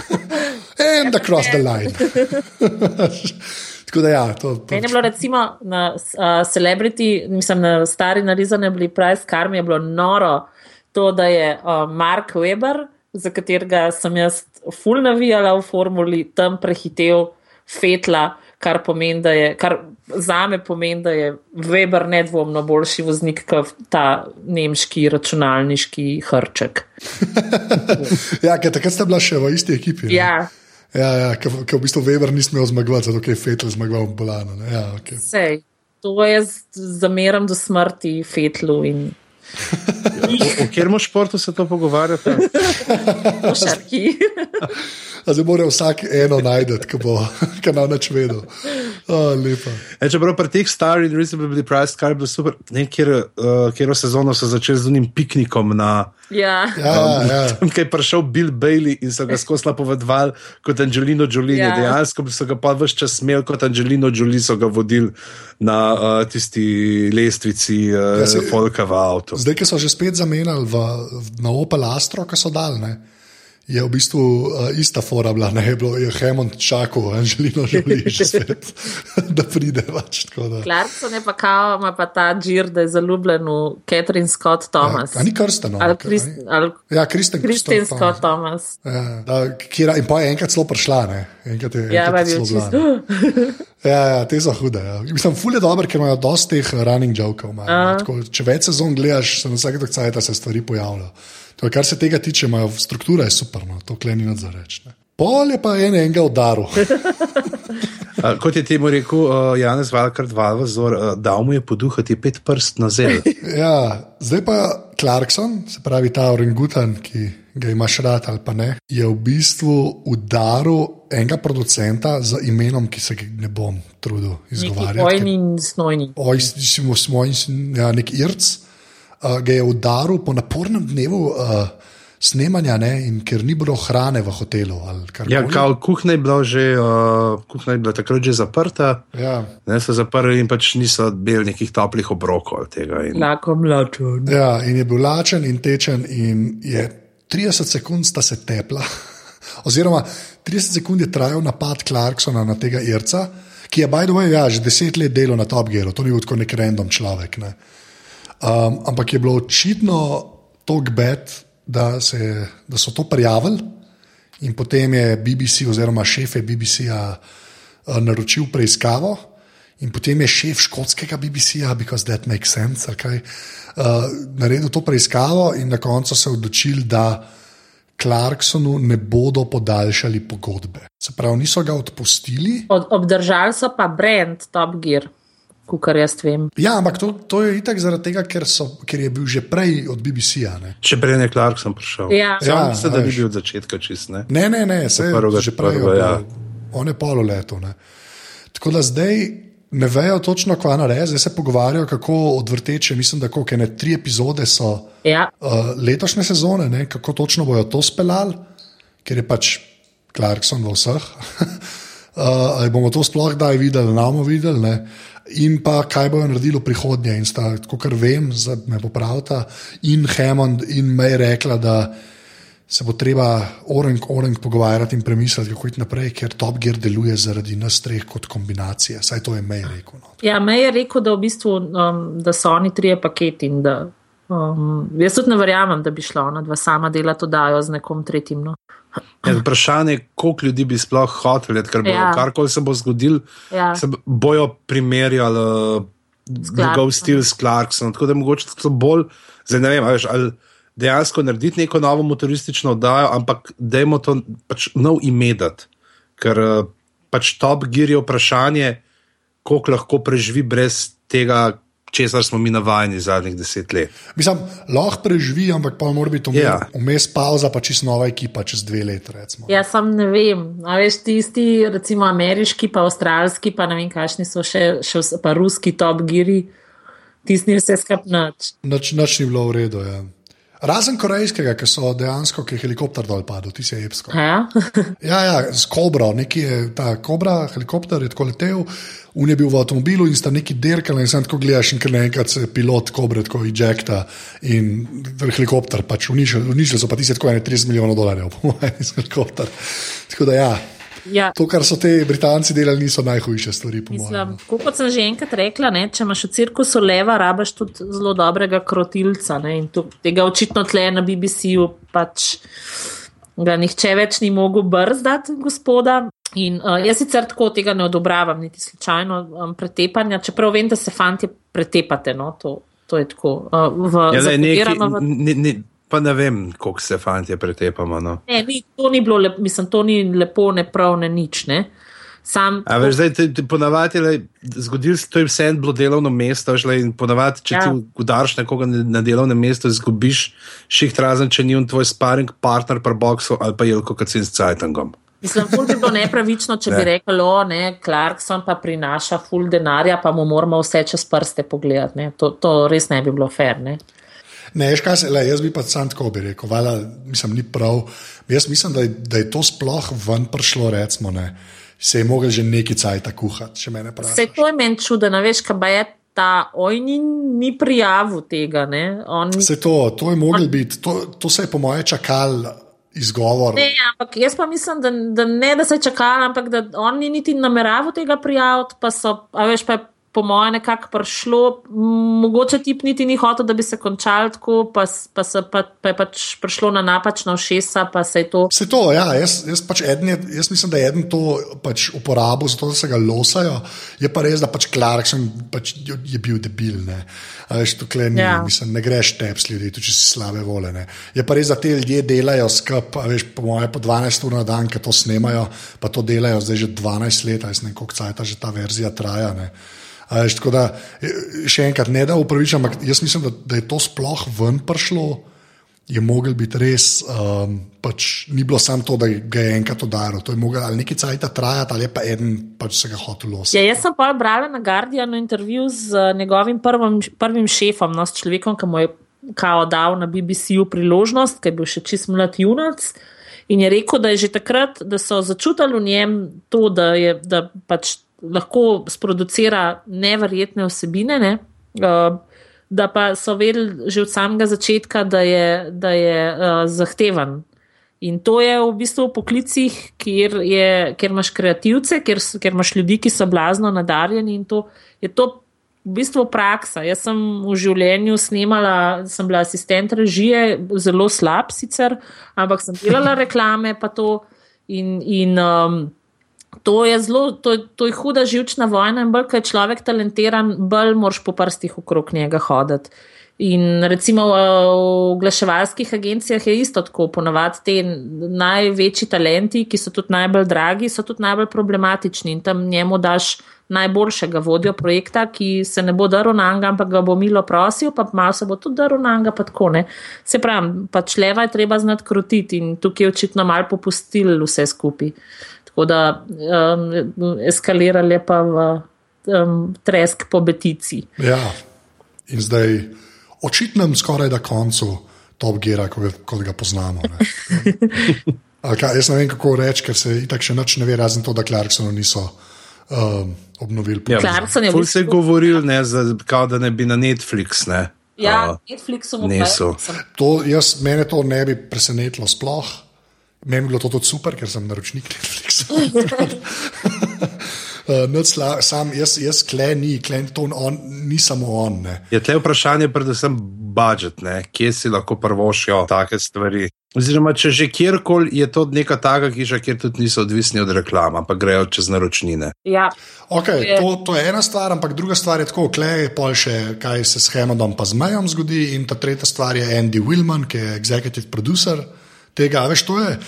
[laughs] and across the line. [laughs] Tako da ja, to Meni je bilo recimo na uh, Celebrity, mislim na stari narizane bili price, kar mi je bilo noro, to, da je uh, Mark Weber, za katerega sem jaz full navijala v formuli, tam prehitev Fetla, kar pomeni, da je, kar za me pomeni, da je Weber nedvomno boljši voznik kot ta nemški računalniški hrček. [laughs] Ja, ker takrat sta bila še v isti ekipi. ne? Ja, ja, ja ker v bistvu Weber ni smel zmagovati, zato je Fetel zmagoval Bolano. Ja, okay. sej. To jaz zameram do smrti Fetlu in O katerem športu se to pogovarjate? košarki. Zdaj mora vsak eno najti, ki bo [laughs] kanal nač vedel. Oh, lepa. E, čeprav pri teh starih, reasonably priced, kar je bilo super, ne, kjer, uh, kjer sezono so začeli z unim piknikom na. Ja. Ja, ja. Tam, ki je prišel Bill Bailey in so ga skozi napovedovali kot Angelino Jolie. Ja. Ja. Dejansko so ga pa vse čas smeli kot Angelino Jolie, so ga vodili na uh, tisti lestvici uh, Ja, ja, se- Folka v avtu. Zdaj, ki so že spet zamenjali v, v, na Opel Astro, ki so dal, ne, je v bistvu uh, ista fora bila. Ne, je, bilo, je Hemond čakal, Anželino želi že [laughs] spet, [laughs] da pride več. da. Clarkson je pa kao, ima pa ta džir, da je zaljubljen v Catherine Scott Thomas. Ja, ni Krsten? Ali Krist- ali Ja, Kristen, Kristen Scott Scott Thomas. Thomas. Ja, da, kjer, in pa je enkrat celo prišla. Ne? Enkrat je, Ja, enkrat je bil celo čist. bila, ne. Ja, ja, te so hude. Ja. Mislim, ful je dobro, ker imajo dosti teh running jokov. imajo, ne. Tako, če več sezon gledaš, se na vsake dokcajta se stvari pojavljajo. To, kar se tega tiče, imajo struktura je super, no. to kleni nad za reči. ne. Pol je pa en enega udaru. [laughs] Uh, kot je temu rekel uh, Janez Valkar, Valvazor, uh, dal mu je poduhati pet prst na zel. [laughs] Ja, zdaj pa Clarkson, se pravi ta orangutan, ki ga imaš rad ali pa ne, je v bistvu udaril enega producenta z imenom, ki se ga ne bom trudil izgovarjati. vojni in snojni. Oj, smo smo ja, nek Irc, uh, ga je udaril po napornem dnevu uh, snemanja, ne, in ker ni bilo hrane v hotelu. Ja, kao, kuhna je bila že, uh, kuhna je bila takrat že zaprta. ja, Ne, so zaprli in pač niso imeli nekih toplih obrokov ali tega. In, Lako mlačun. ja, in je bil lačen in tečen, in je 30 sekund sta se tepla. [laughs] Oziroma, 30 sekund je trajal napad Clarksona na tega Irca, ki je, by the way, ja, že deset let delal na Top Gearu, to ni bil tako nek random človek. Ne. Um, ampak je bilo očitno tako bed, da, da so to prijavili, in potem je BBC, oziroma šefe BBC-ja, uh, naročil preiskavo. In potem je šef škotskega BBC-ja, because that makes sense, ali kaj, uh, naredil to preiskavo, in na koncu se odločili, da Clarksonu ne bodo podaljšali pogodbe. Se pravi, niso ga odpustili. Od, obdržali so pa brand Top Gear, kar jaz vem. Ja, ampak to, to je itak zaradi tega, ker, so, ker je bil že prej od BBC-ja. Če prej je Clarkson prišel. Ja, ja mislim, da ni bil od začetka čist. Ne? Ne, ne, ne, se je prvega- že prej, prvega, ja. on je polo leto. Ne. Tako da zdaj ne vejo točno, kva narediti, zdaj se pogovarjajo, kako odvrteče. Mislim, da koliko, ene tri epizode so ja. uh, letošnje sezone, ne, kako točno bojo to speljali, ker je pač Clarkson v vseh. uh, [laughs] ali bomo to sploh kdaj videli, ne bomo videli. Ne. In pa kaj bojo naredili v prihodnje. In sta, kot vem, zdaj me popravita, in Hammond in May rekla, da se bo treba orang, orang pogovarjati in premisliti, kako iti naprej, ker Top Gear deluje zaradi nas treh kot kombinacije. Saj to je May rekel. No. ja, me je rekel, da, v bistvu, um, da so oni trije paketi in da. Um, jaz tudi ne verjamem, da bi šla ona dva sama delati oddajo z nekom tretjim. No. Ja, vprašanje je, koliko ljudi bi sploh hoteli, ker bo, Ja. karkoli se bo zgodil, Ja. se bojo primerjali uh, njegov stil s Clarksonom. Tako da je mogoče to bolj, zdaj ne vem, veš, ali dejansko narediti neko novo motoristično oddajo, ampak dajmo to pač nov ime dati. Ker uh, pač Top Gear je vprašanje, koliko lahko preživi brez tega, česar smo mi navajeni zadnjih deset let. Mislim, lahko preživi, ampak pa mora biti vmes, Ja. vmes pauza, pa čist nova ekipa čez dve leti. Recimo. Ja, sam ne vem. A veš, tisti, recimo ameriški, pa avstralski, pa ne vem, kakšni so še, še pa ruski top giri, tisti vse skapnač. Noč, noč ni bilo v redu. Ja. Razen korejskega, ki so dejansko, ki je helikopter dol padel, ti si epsko. [laughs] Ja? Ja, ja, z Kobra, neki je ta Kobra, helikopter je tako letel, un je bil v avtomobilu in sta neki dirkali in sem tako gledaš, in ker naenkrat se pilot Kobre tako ejecta in helikopter pač uničili, uničili so pa ti se tako ene 30 milijonov dolarjev, [laughs] po mojem, iz helikopter. Tako da ja, ja. to, kar so te Britanci delali, niso najhujše stvari, po Mislim, mojem. tako kot sem že enkrat rekla, ne, če imaš v cirkusu leva, rabaš tudi zelo dobrega krotilca. Ne, in to, tega očitno tle na BBC-ju pač ga nihče več ni mogel brzdati, gospoda. In uh, jaz sicer tako tega ne odobravam, niti slučajno um, pretepanja, čeprav vem, da se fanti pretepate. No, to, to je tako. Uh, v, Ja, zdaj zakodirano v- ni, ni, pa ne vem, koliko se fanti pretepamo. No. Ne, ni, to ni bilo lepo, mislim, to ni lepo, ne prav, ne nič. Ne. Sam, A veš, zdaj ti, ponavadi, zgodil se to je vse bilo delovno mesto, veš, lej, in ponavadi, če Ja. ti udariš nekoga na delovnem mestu, izgubiš šiht razen, če ni on tvoj sparing partner pri boksu ali pa jelko, si s cajtangom. Mislim, ful bi bilo nepravično, če bi Ne. rekel, o, ne, Clarkson pa prinaša ful denarja, pa mu moramo vse čez prste pogledati. Ne. To, to res ne bi bilo fair. Ne. Ne, veš kaj se, le, jaz bi pa sam tako bi rekel, vala, mislim, ni prav. Jaz mislim, da je, da je to sploh ven prišlo, recimo, ne. se je mogel že neki cajt kuhati, če mene pravi. Vse to je meni čudno, veš, kaj pa je ta ojnin ni prijavil tega. Ne. On, Se to, to je mogel biti, to, to se je po moje čakal izgovor. Ne, ampak jaz pa mislim, da, da ne, da se je čakalo, ampak da on ni niti nameraval tega prijaviti, pa so, a veš, pa je po mojem nekako prišlo, mogoče tip niti ni hotel, da bi se končal tako, pa, pa, se, pa, pa je pač prišlo na napačna ušesa, pa se je to. Se to, ja, jaz, jaz, pač eden jaz mislim, da je eden to pač uporabil, zato da se ga losajo. Je pa res, da pač Clarkson pač je je bil debil. Ne, veš, tukaj ni, Ja. mislim, ne greš teps ljudi, tudi če si slabe vole. Ne. Je pa res, da te ljudje delajo skup, veš, po moje po 12 ur na dan, ki to snemajo, pa to delajo zdaj že 12 let, jaz ne vem, koliko cajt že ta verzija traja. Ne. A Veš, tako da, še enkrat, ne da upravičam, ampak jaz mislim, da, da je to sploh ven prišlo, je mogel biti res, um, pač ni bilo samo to, da ga je enkrat udaril. To je mogel ali neki cajt trajati, ali pa eden pač se ga hotel losati. Ja, jaz sem pa brala na Guardianu intervju z eh, njegovim prvim, prvim šefom, no, s človekom, ki mu je kao dal na BBC-ju priložnost, ki je bil še čist mlad junac. In je rekel, da je že takrat, da so začutili v njem to, da, je, da pač lahko sproducira neverjetne vsebine. Ne? Uh, da pa so vedeli že od samega začetka, da je, da je uh, zahteven. In to je v bistvu v poklicih, kjer, je, kjer imaš kreativce, kjer, kjer imaš ljudi, ki so blazno nadarjeni in to je to v bistvu praksa. Jaz sem v življenju snemala, sem bila asistent režije, zelo slab sicer, ampak sem delala reklame pa to in. in um, To je zelo, to, to je huda živčna vojna in bolj, ko je človek talentiran, bolj moraš po prstih okrog njega hoditi. In recimo v oglaševalskih agencijah je isto tako, ponovadi te največji talenti, ki so tudi najbolj dragi, so tudi najbolj problematični in tam njemu daš najboljšega vodjo projekta, ki se ne bo daril na njega, ampak ga bo milo prosil, pa malo se bo tudi daril na njega, pa tako ne. Se pravi, pač leva je treba znati krotiti in tukaj je očitno mal popustil vse skupaj. Tako da um, eskalirali je pa v um, tresk po betici. Ja, in zdaj očitnem skoraj da koncu Top Geara, kot ga poznamo. [laughs] Kaj, jaz ne vem, kako reči, ker se itak še nič ne ve, razen to, da Clarksonu niso um, obnovili. Ja, Clarkson je v se je bistvu- govoril, ne, za, kao, da ne bi na Netflix. Ne. Ja, Uh, Netflixom niso. To, jaz, mene to ne bi presenetilo sploh. Meni bi bilo to tudi super, ker sem naročnik [laughs] Netflixa. Uh, sla- sam, jaz, jaz kle ni, kle to on, ni samo on. Ne. Je tle vprašanje, predvsem budžet, ne? kje si lahko prvošijo take stvari. Oziroma, če že kjerkoli je to neka taka hiša, kjer tudi niso odvisni od reklam, ampak grejo čez naročnine. Ja, Okay, Je- to, to je ena stvar, ampak druga stvar je tako, klej je pol še, kaj se s Hemodom pa z Majom zgodi, in ta tretja stvar je Andy Willman, ki je executive producer tega. Veš, to je,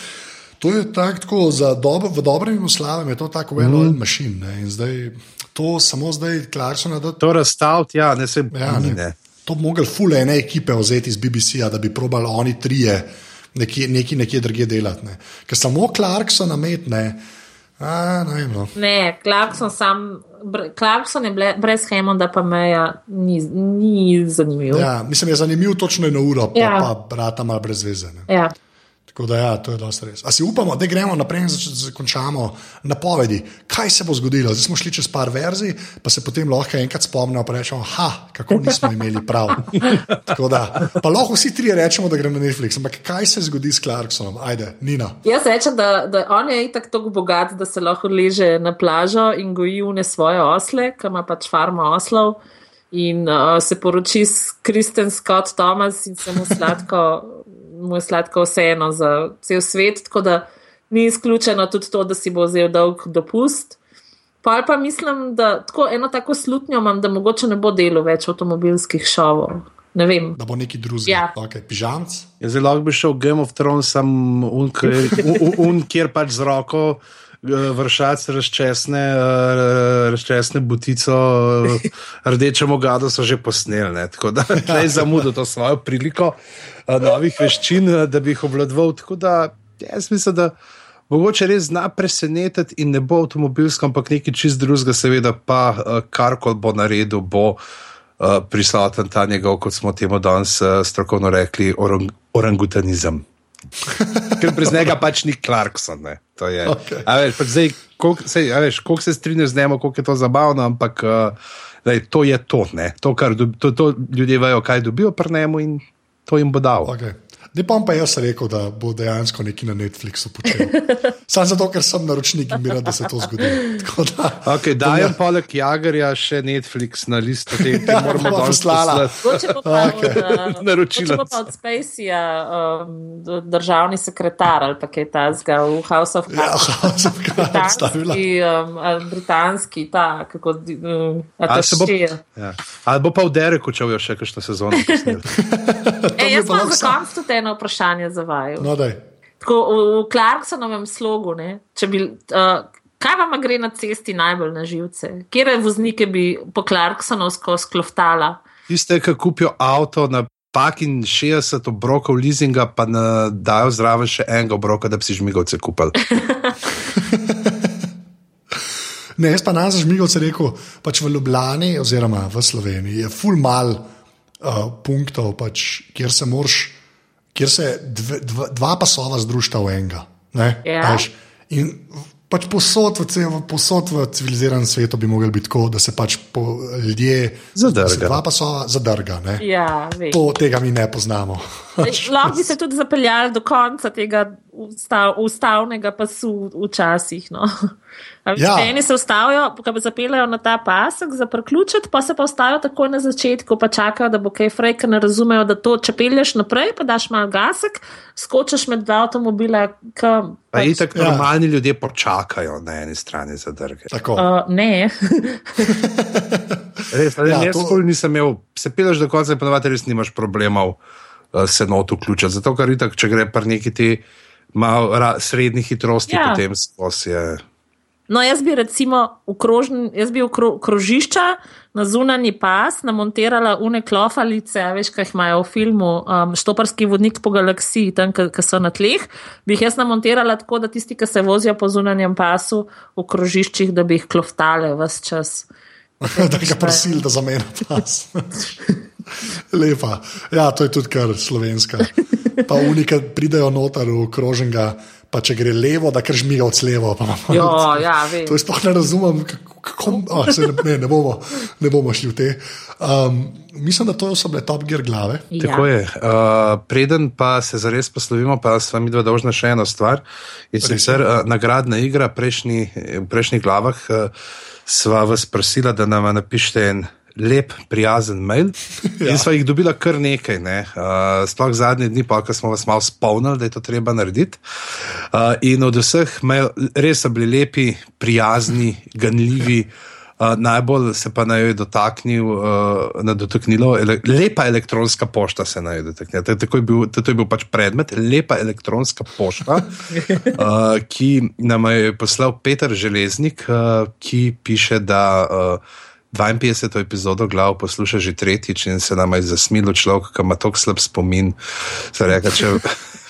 to je tak, tako, za dobo, v dobrem in v slabem, je to tako well-oiled mm. machine. Ne, in zdaj, to samo zdaj Clarksona da. To razstaviti, ja, ne se Ja, ne. ne. To bi mogli fule ene ekipe vzeti iz BBC-ja, da bi probali oni trije nekje, nekje, nekje drugje delati. Ne. Ker samo Clarkson nametne. A, ne, vem, no. ne, Clarkson sam. Clarkson je ble, brez Hemonda, pa meja ni, ni zanimiv. ja, mislim, je zanimiv točno eno uro, pa, Ja. pa brata malo brez veze. Ne. Ja. Tako da, ja, to je dosti res. A si upamo, da gremo naprej in zakončamo napovedi, kaj se bo zgodilo. Zdaj smo šli čez par verzij, pa se potem lahko enkrat spomnimo in rečemo, ha, kako nismo imeli prav. [laughs] Tako da, pa lahko vsi trije rečemo, da gremo na Netflix, ampak kaj se zgodi s Clarksonom? Ajde, Nina. Jaz rečem, da, da on je itak tako bogat, da se lahko leže na plažo in goji une svoje osle, ki ima pač farma oslov. In uh, se poroči s Kristen Scott Thomas in se mu sladko, mu je sladko vseeno za cel svet. Tako da ni izključeno tudi to, da si bo vzel dolg dopust. Pa pa mislim, da tako eno tako slutnjo imam, da mogoče ne bo delo več avtomobilskih šovov. Ne vem. Da bo neki drugi. Ja. Okay, pižamc. Ja, Zdaj lahko bi šel Game of Thrones, sam un, kjer- un, kjer pač z roko. eh, Vršac razčesne, eh, razčesne butico, eh, rdečemu gadu so že posneli. ne. Tako da [laughs] je zamudil to svojo priliko novih veščin, eh, da bi jih obvladoval. Tako da jaz mislim, da mogoče res zna presenetiti in ne bo avtomobilsko, ampak nekaj čist drugega, seveda pa eh, karkoli bo naredil, bo uh, prisoten ta njegov, kot smo temu danes uh, strokovno rekli, orang, orangutanizem. [laughs] Ker brez njega pač ni Clarkson. Ne. To je. Okej. A veš, pač zdaj, koliko se, a veš, koliko se strinjaš z njim, koliko je to zabavno, ampak uh, daj, to je to. Ne. To, kar dobi, to, to ljudje vejo, kaj dobijo pri njemu in to jim bo dal. Okay. Ne pa pa jaz rekel, da bo dejansko nekaj na Netflixu počel. [laughs] Sam zato, ker sem naročnik in bi rad, da se to zgodi. Tako Da, Okay, dajem poleg Jagerja še Netflix na listo teh, ki Ja, moramo poslala. poslati. Mogoče pa pa od, Naročila pa od Spaceyja um, d- državni sekretar ali pa kaj tasga v House of Ja, Cards. [laughs] sem ga stavila. Britanski, um, britanski, ta, kako um, se bo-. Ja. Ali bo pa v Dereku čel še kakšno sezono? kasneje? [laughs] E, jaz lahko za sam. konec tudi eno vprašanje za vaju. No, daj. Tako, v, v Clarksonovem slogu, ne, če bi, uh, kaj vam gre na cesti najbolj na živce? Kje voznike bi po Clarksonovsko skloftala? Tiste, ki kupijo avto na pakin 60 obrokov leasinga, pa na, dajo zraven še enega obroka, da bi si žmigovce kupili. [laughs] Ne, jaz pa nazaj žmigovce rekel, pač v Ljubljani oziroma v Sloveniji je ful mal uh, punktov, pač, kjer se moraš, kjer se dve, dva, dva pasova združita v enega. ne, Ja. veš. In pač posod v, cel- posod v civiliziranem svetu bi mogli biti tako, da se pač po, ljudje Zadrga. da se dva pasova zadrga. Ne. Ja, veš. To, tega mi ne poznamo. [laughs] Lahko bi se tudi zapeljali do konca tega ustav, ustavnega pasu včasih. No. Ja. Eni se ustavijo, ko zapeljajo na ta pasek za priključiti, pa se pa ustavijo takoj na začetku, pa čakajo, da bo kaj frej, ker ne razumejo, da to, če pelješ naprej, pa daš malo gasek, skočiš med dva avtomobila. Ka, pa pač, itak ja. normalni ljudje počakajo na eni strani za drge. Uh, ne. [laughs] res, ja, jaz to... nisem imel, se pelješ do konca in ponovadi res nimaš problemov se not vključiti. Zato, ker itak, če gre pri neki ti malo srednji hitrosti, ja. potem spose. No, jaz bi recimo v, krožn, jaz bi v kro, krožišča na zunanji pas namontirala une klofalice, veš, kaj imajo v filmu um, Štoparski vodnik po galaksiji, tam, ki so na tleh. Bi jih jaz namontirala tako, da tisti, ki se vozijo po zunanjem pasu v krožiščih, da bi jih kloftale vse čas. [laughs] da bi ga prosili, da zamenja pas. [laughs] [laughs] Lepa. Ja, to je tudi kar slovenska. Pa unika pridejo noter v kroženga pa če gre levo, da kar žmiga od levo. Jo, ja, to je sploh ne razumem, kako oh, se ne, ne, bomo, ne bomo šli v te. Um, mislim, da to so bile top gear glave. Ja. Tako je. Uh, preden pa se zares poslovimo, pa s vami dva dolžna še ena stvar. In sicer uh, nagradna igra prejšnji, v prejšnjih glavah uh, sva vas prosila, da nam napišete en lep, prijazen mail. [laughs] ja. In smo jih dobili kar nekaj, ne? uh, sploh zadnji dni, pa ko smo vas malo spomnili, da je to treba narediti. Uh, in od vseh mail, res so bili lepi, prijazni, ganljivi. Uh, najbolj se pa naj je dotaknil, uh, dotaknilo, ele, lepa elektronska pošta se naj je dotaknila. To, to, to je bil pač predmet, lepa elektronska pošta, [laughs] uh, ki nam je poslal Peter Železnik, uh, ki piše, da. Uh, 52. epizodo glav posluša že tretjič in se nam je zasmilo človek, ki ima tako slab spomin. Reka, če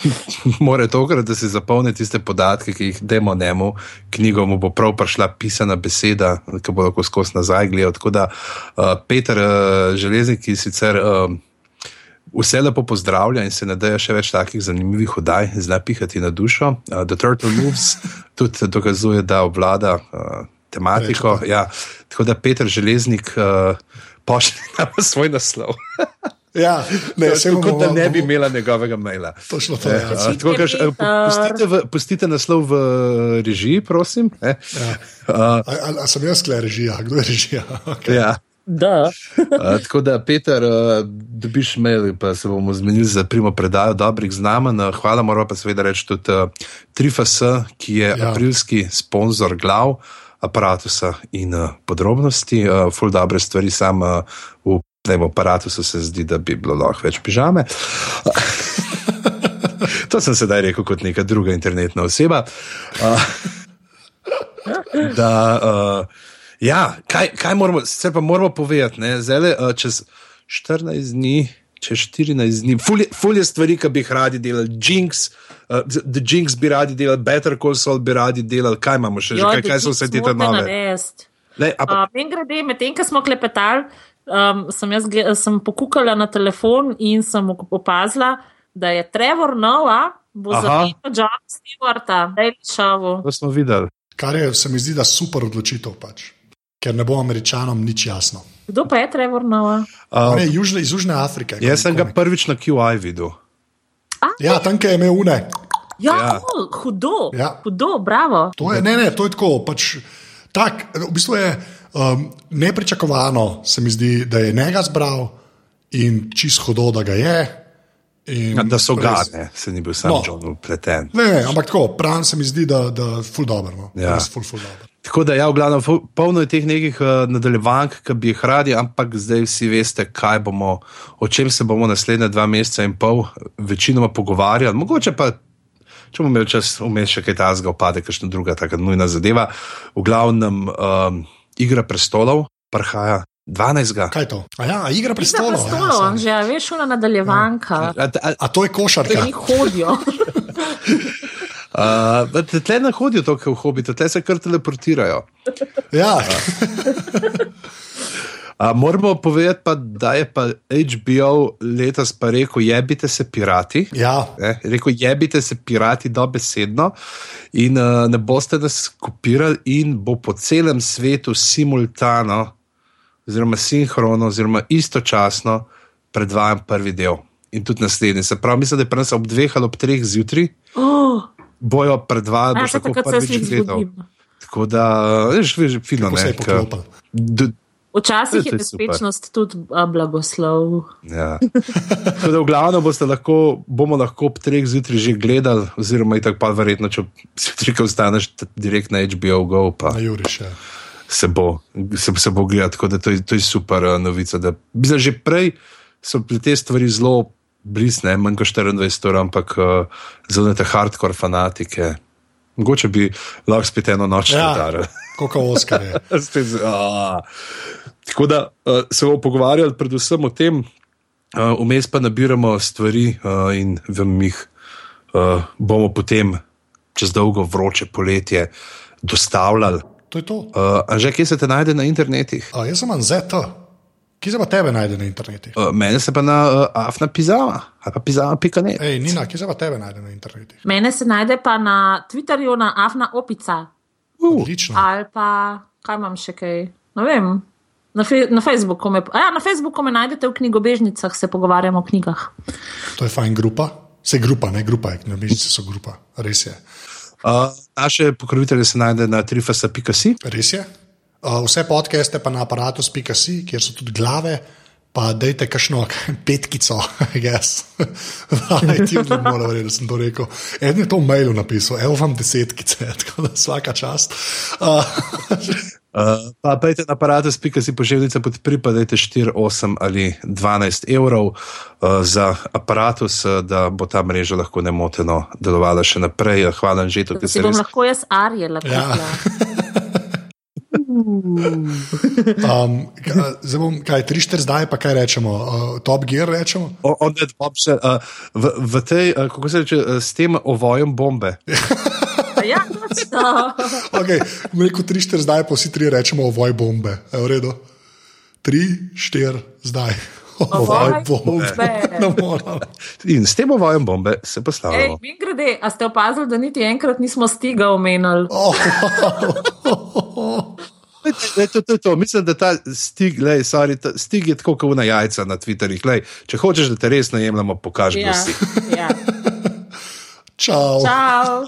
[laughs] more tokrat, da si zapolni tiste podatke, ki jih demo njemu, knjigo mu bo prav prišla pisana beseda, ki bo lahko skozi nazaj gledal. Tako da uh, Peter uh, Železnik, ki sicer. Uh, Vse lepo pozdravlja in se nadaja še več takih zanimivih oddaj, zdaj pihati na dušo. Uh, The Turtle Moves tudi dokazuje, da obvlada uh, tematiko. Ja. Tako da Petr Železnik uh, pošlje [laughs] na svoj naslov. Ja, ne, to, tako, bomo, da ne bi imela njegovega maila. Točno to je. Ja. Uh, tako, kaž, uh, pustite, v, pustite naslov v režiji, prosim. Ja. Uh, a, a, a sem jaz le režija, kdo je režija? [laughs] Okay. Ja. Da. uh, [laughs] tako da, Peter, uh, dobiš mail, pa se bomo zmenili za primo predajo dobrih znamenj. Uh, hvala, moramo pa seveda reči tudi uh, Trifas, ki je ja. aprilski sponzor glav aparatusa in uh, podrobnosti, uh, ful dobre stvari, sam uh, v tem aparatusu se zdi, da bi bilo lahko več pižame. [laughs] to sem sedaj rekel kot neka druga internetna oseba. Uh, da, uh, ja, kaj, kaj moramo, se pa moramo povedati, zdaj uh, čez 14 dni čez 14 dni, fulje stvari, ki bi jih radi delali, Jinx, uh, The Jinx bi radi delali, Better Call Saul bi radi delali, kaj imamo še, jo, kaj, kaj so vse te nove. Vem, grede, medtem ko smo klepetali, um, sem, jaz, sem pokukala na telefon in sem opazila, da je Trevor Nova, bo za John Stewarta, da je šel. To smo videli. Kar je, se mi zdi, da super odločitev pač ker ne bo američanom nič jasno. Kdo pa je Trevor Nova? Uh, ne, južne, iz Južne Afrike. Jaz sem ga prvič na QI videl. A, ja, tam je imel une. Ja, ja. hudo. Ja. Hudo, bravo. To je, ne, ne, to je tako. Pač, tak, v bistvu je um, nepričakovano, se mi zdi, da je njega zbral in čisto hudo, da ga je. Ja, da so ga, ne, se ni bil sam no, upleten. Ne, ne, ampak tako, pravi se mi zdi, da je ful dobro. No. Ja. Ful, ful dobro. Tako da, ja, v glavnem, polno je teh nekih uh, nadaljevank, ki bi jih radi, ampak zdaj vsi veste, bomo, o čem se bomo naslednje dva meseca in pol večinoma pogovarjali. Mogoče pa, če bomo imeli čas, vmes še kaj tasga, opade kakšna druga taka nujna zadeva. V glavnem, um, igra prestolov, prhaja. 12. Kaj je to? A ja, igra prestolov. Igra prestolov, ja, že veš, ona nadaljevanka. Ja. A, a, a to je košarka. Ki hodijo. [laughs] Uh, tle ne hodijo tako v hobite, tle se kar teleportirajo. Ja. Uh, [laughs] moramo povedati, pa, da je pa HBO letos pa rekel: jebite se pirati. Ja. Ne, rekel: jebite se pirati dobesedno in uh, ne boste nas kopirali, in bo po celem svetu simultano, oziroma sinhrono, oziroma istočasno predvajan prvi del in tudi naslednji. Se pravi, mislim, da je pri nas ob dveh ali ob treh zjutraj, Oh, bojo predvajali, ja, lahko takrat se prvič gledal. Tako da, veš, veš, fino, ne. je poklopil. Včasih je bezpečnost tudi a, blagoslov. Ja. [laughs] Da v glavnem boste lahko, bomo lahko ob treh zjutraj že gledali, oziroma tako pa verjetno, če zjutraj, t- direkt na HBO Go, pa Na Juriš. Ja. se bo, se, se bo gledal. Tako da to je, to je super uh, novica. Da, mislim, že prej so bile te stvari zelo blisne, manj kot 24 ur, ampak uh, zelo te hardcore fanatike. Mogoče bi lahko spet eno noč Ja. udaril. Koliko Oskar je. [laughs] Spet a. Tako da uh, se bomo pogovarjali predvsem o tem, uh, vmes pa nabiramo stvari uh, in vam jih uh, bomo potem čez dolgo vroče poletje dostavljali. To je to. Uh, a že kje se te najde na internetih? A, jaz sem Anzeta. Kje se pa tebe najde na internetu? Uh, mene se pa na uh, afna pizama ali pa pizama.net. Ej, Nina, kje se pa tebe najde na internetu? Mene se najde pa na Twitterju na Afna Opica Odlično. ali pa kaj imam še kaj. Ne vem. Na, fe, na, Facebooku me, ja, na Facebooku me najdete v knjigobežnicah, se pogovarjamo o knjigah. To je fajn grupa. Se grupa, ne grupa, knjižnice so grupa. Res je. Uh, naše pokrovitelje se najde na trifasa.si. Res je. Uh, vse podcaste pa na aparatus.si, kjer so tudi glave. Pa dajte kakšno [laughs] petkico, jaz. Ti ne morem verjeti, da sem to rekel. En je to v mailu napisal, evo vam desetkice, [laughs] tako da vsaka čast. Uh, [laughs] Uh, pa pejte na aparatus.si pošiljnica podpri, pa dajte 4, 8 ali 12 evrov uh, za aparatus, uh, da bo ta mreža lahko nemoteno delovala še naprej. Uh, Hvala, že to, ki si se bom res. lahko jaz Arjela Ja. [laughs] um, zdaj bom, kaj, tri, štiri zdaj, pa kaj rečemo, uh, top gear rečemo. O- On that bombshell, uh, v, v tej, uh, kako se reče, uh, s tem ovojem bombe. [laughs] [laughs] Točno. Okay, rekel tri, štiri zdaj, pa vsi tri rečemo ovoj bombe. Je v redu? Tri, štiri zdaj. [laughs] Ovoj bombe. [laughs] In s tem ovojem bombe se Ej, poslavljamo. mi grede, a ste opazili, da niti enkrat nismo stiga omenili? Oh, Lej, to, to, to. Mislim, da ta stig, lej, sorry, ta stig je tako kot na jajca na Twitterjih. Lej, če hočeš, da te res najemljamo, pokaži Ja, si. ja. čau. Čau.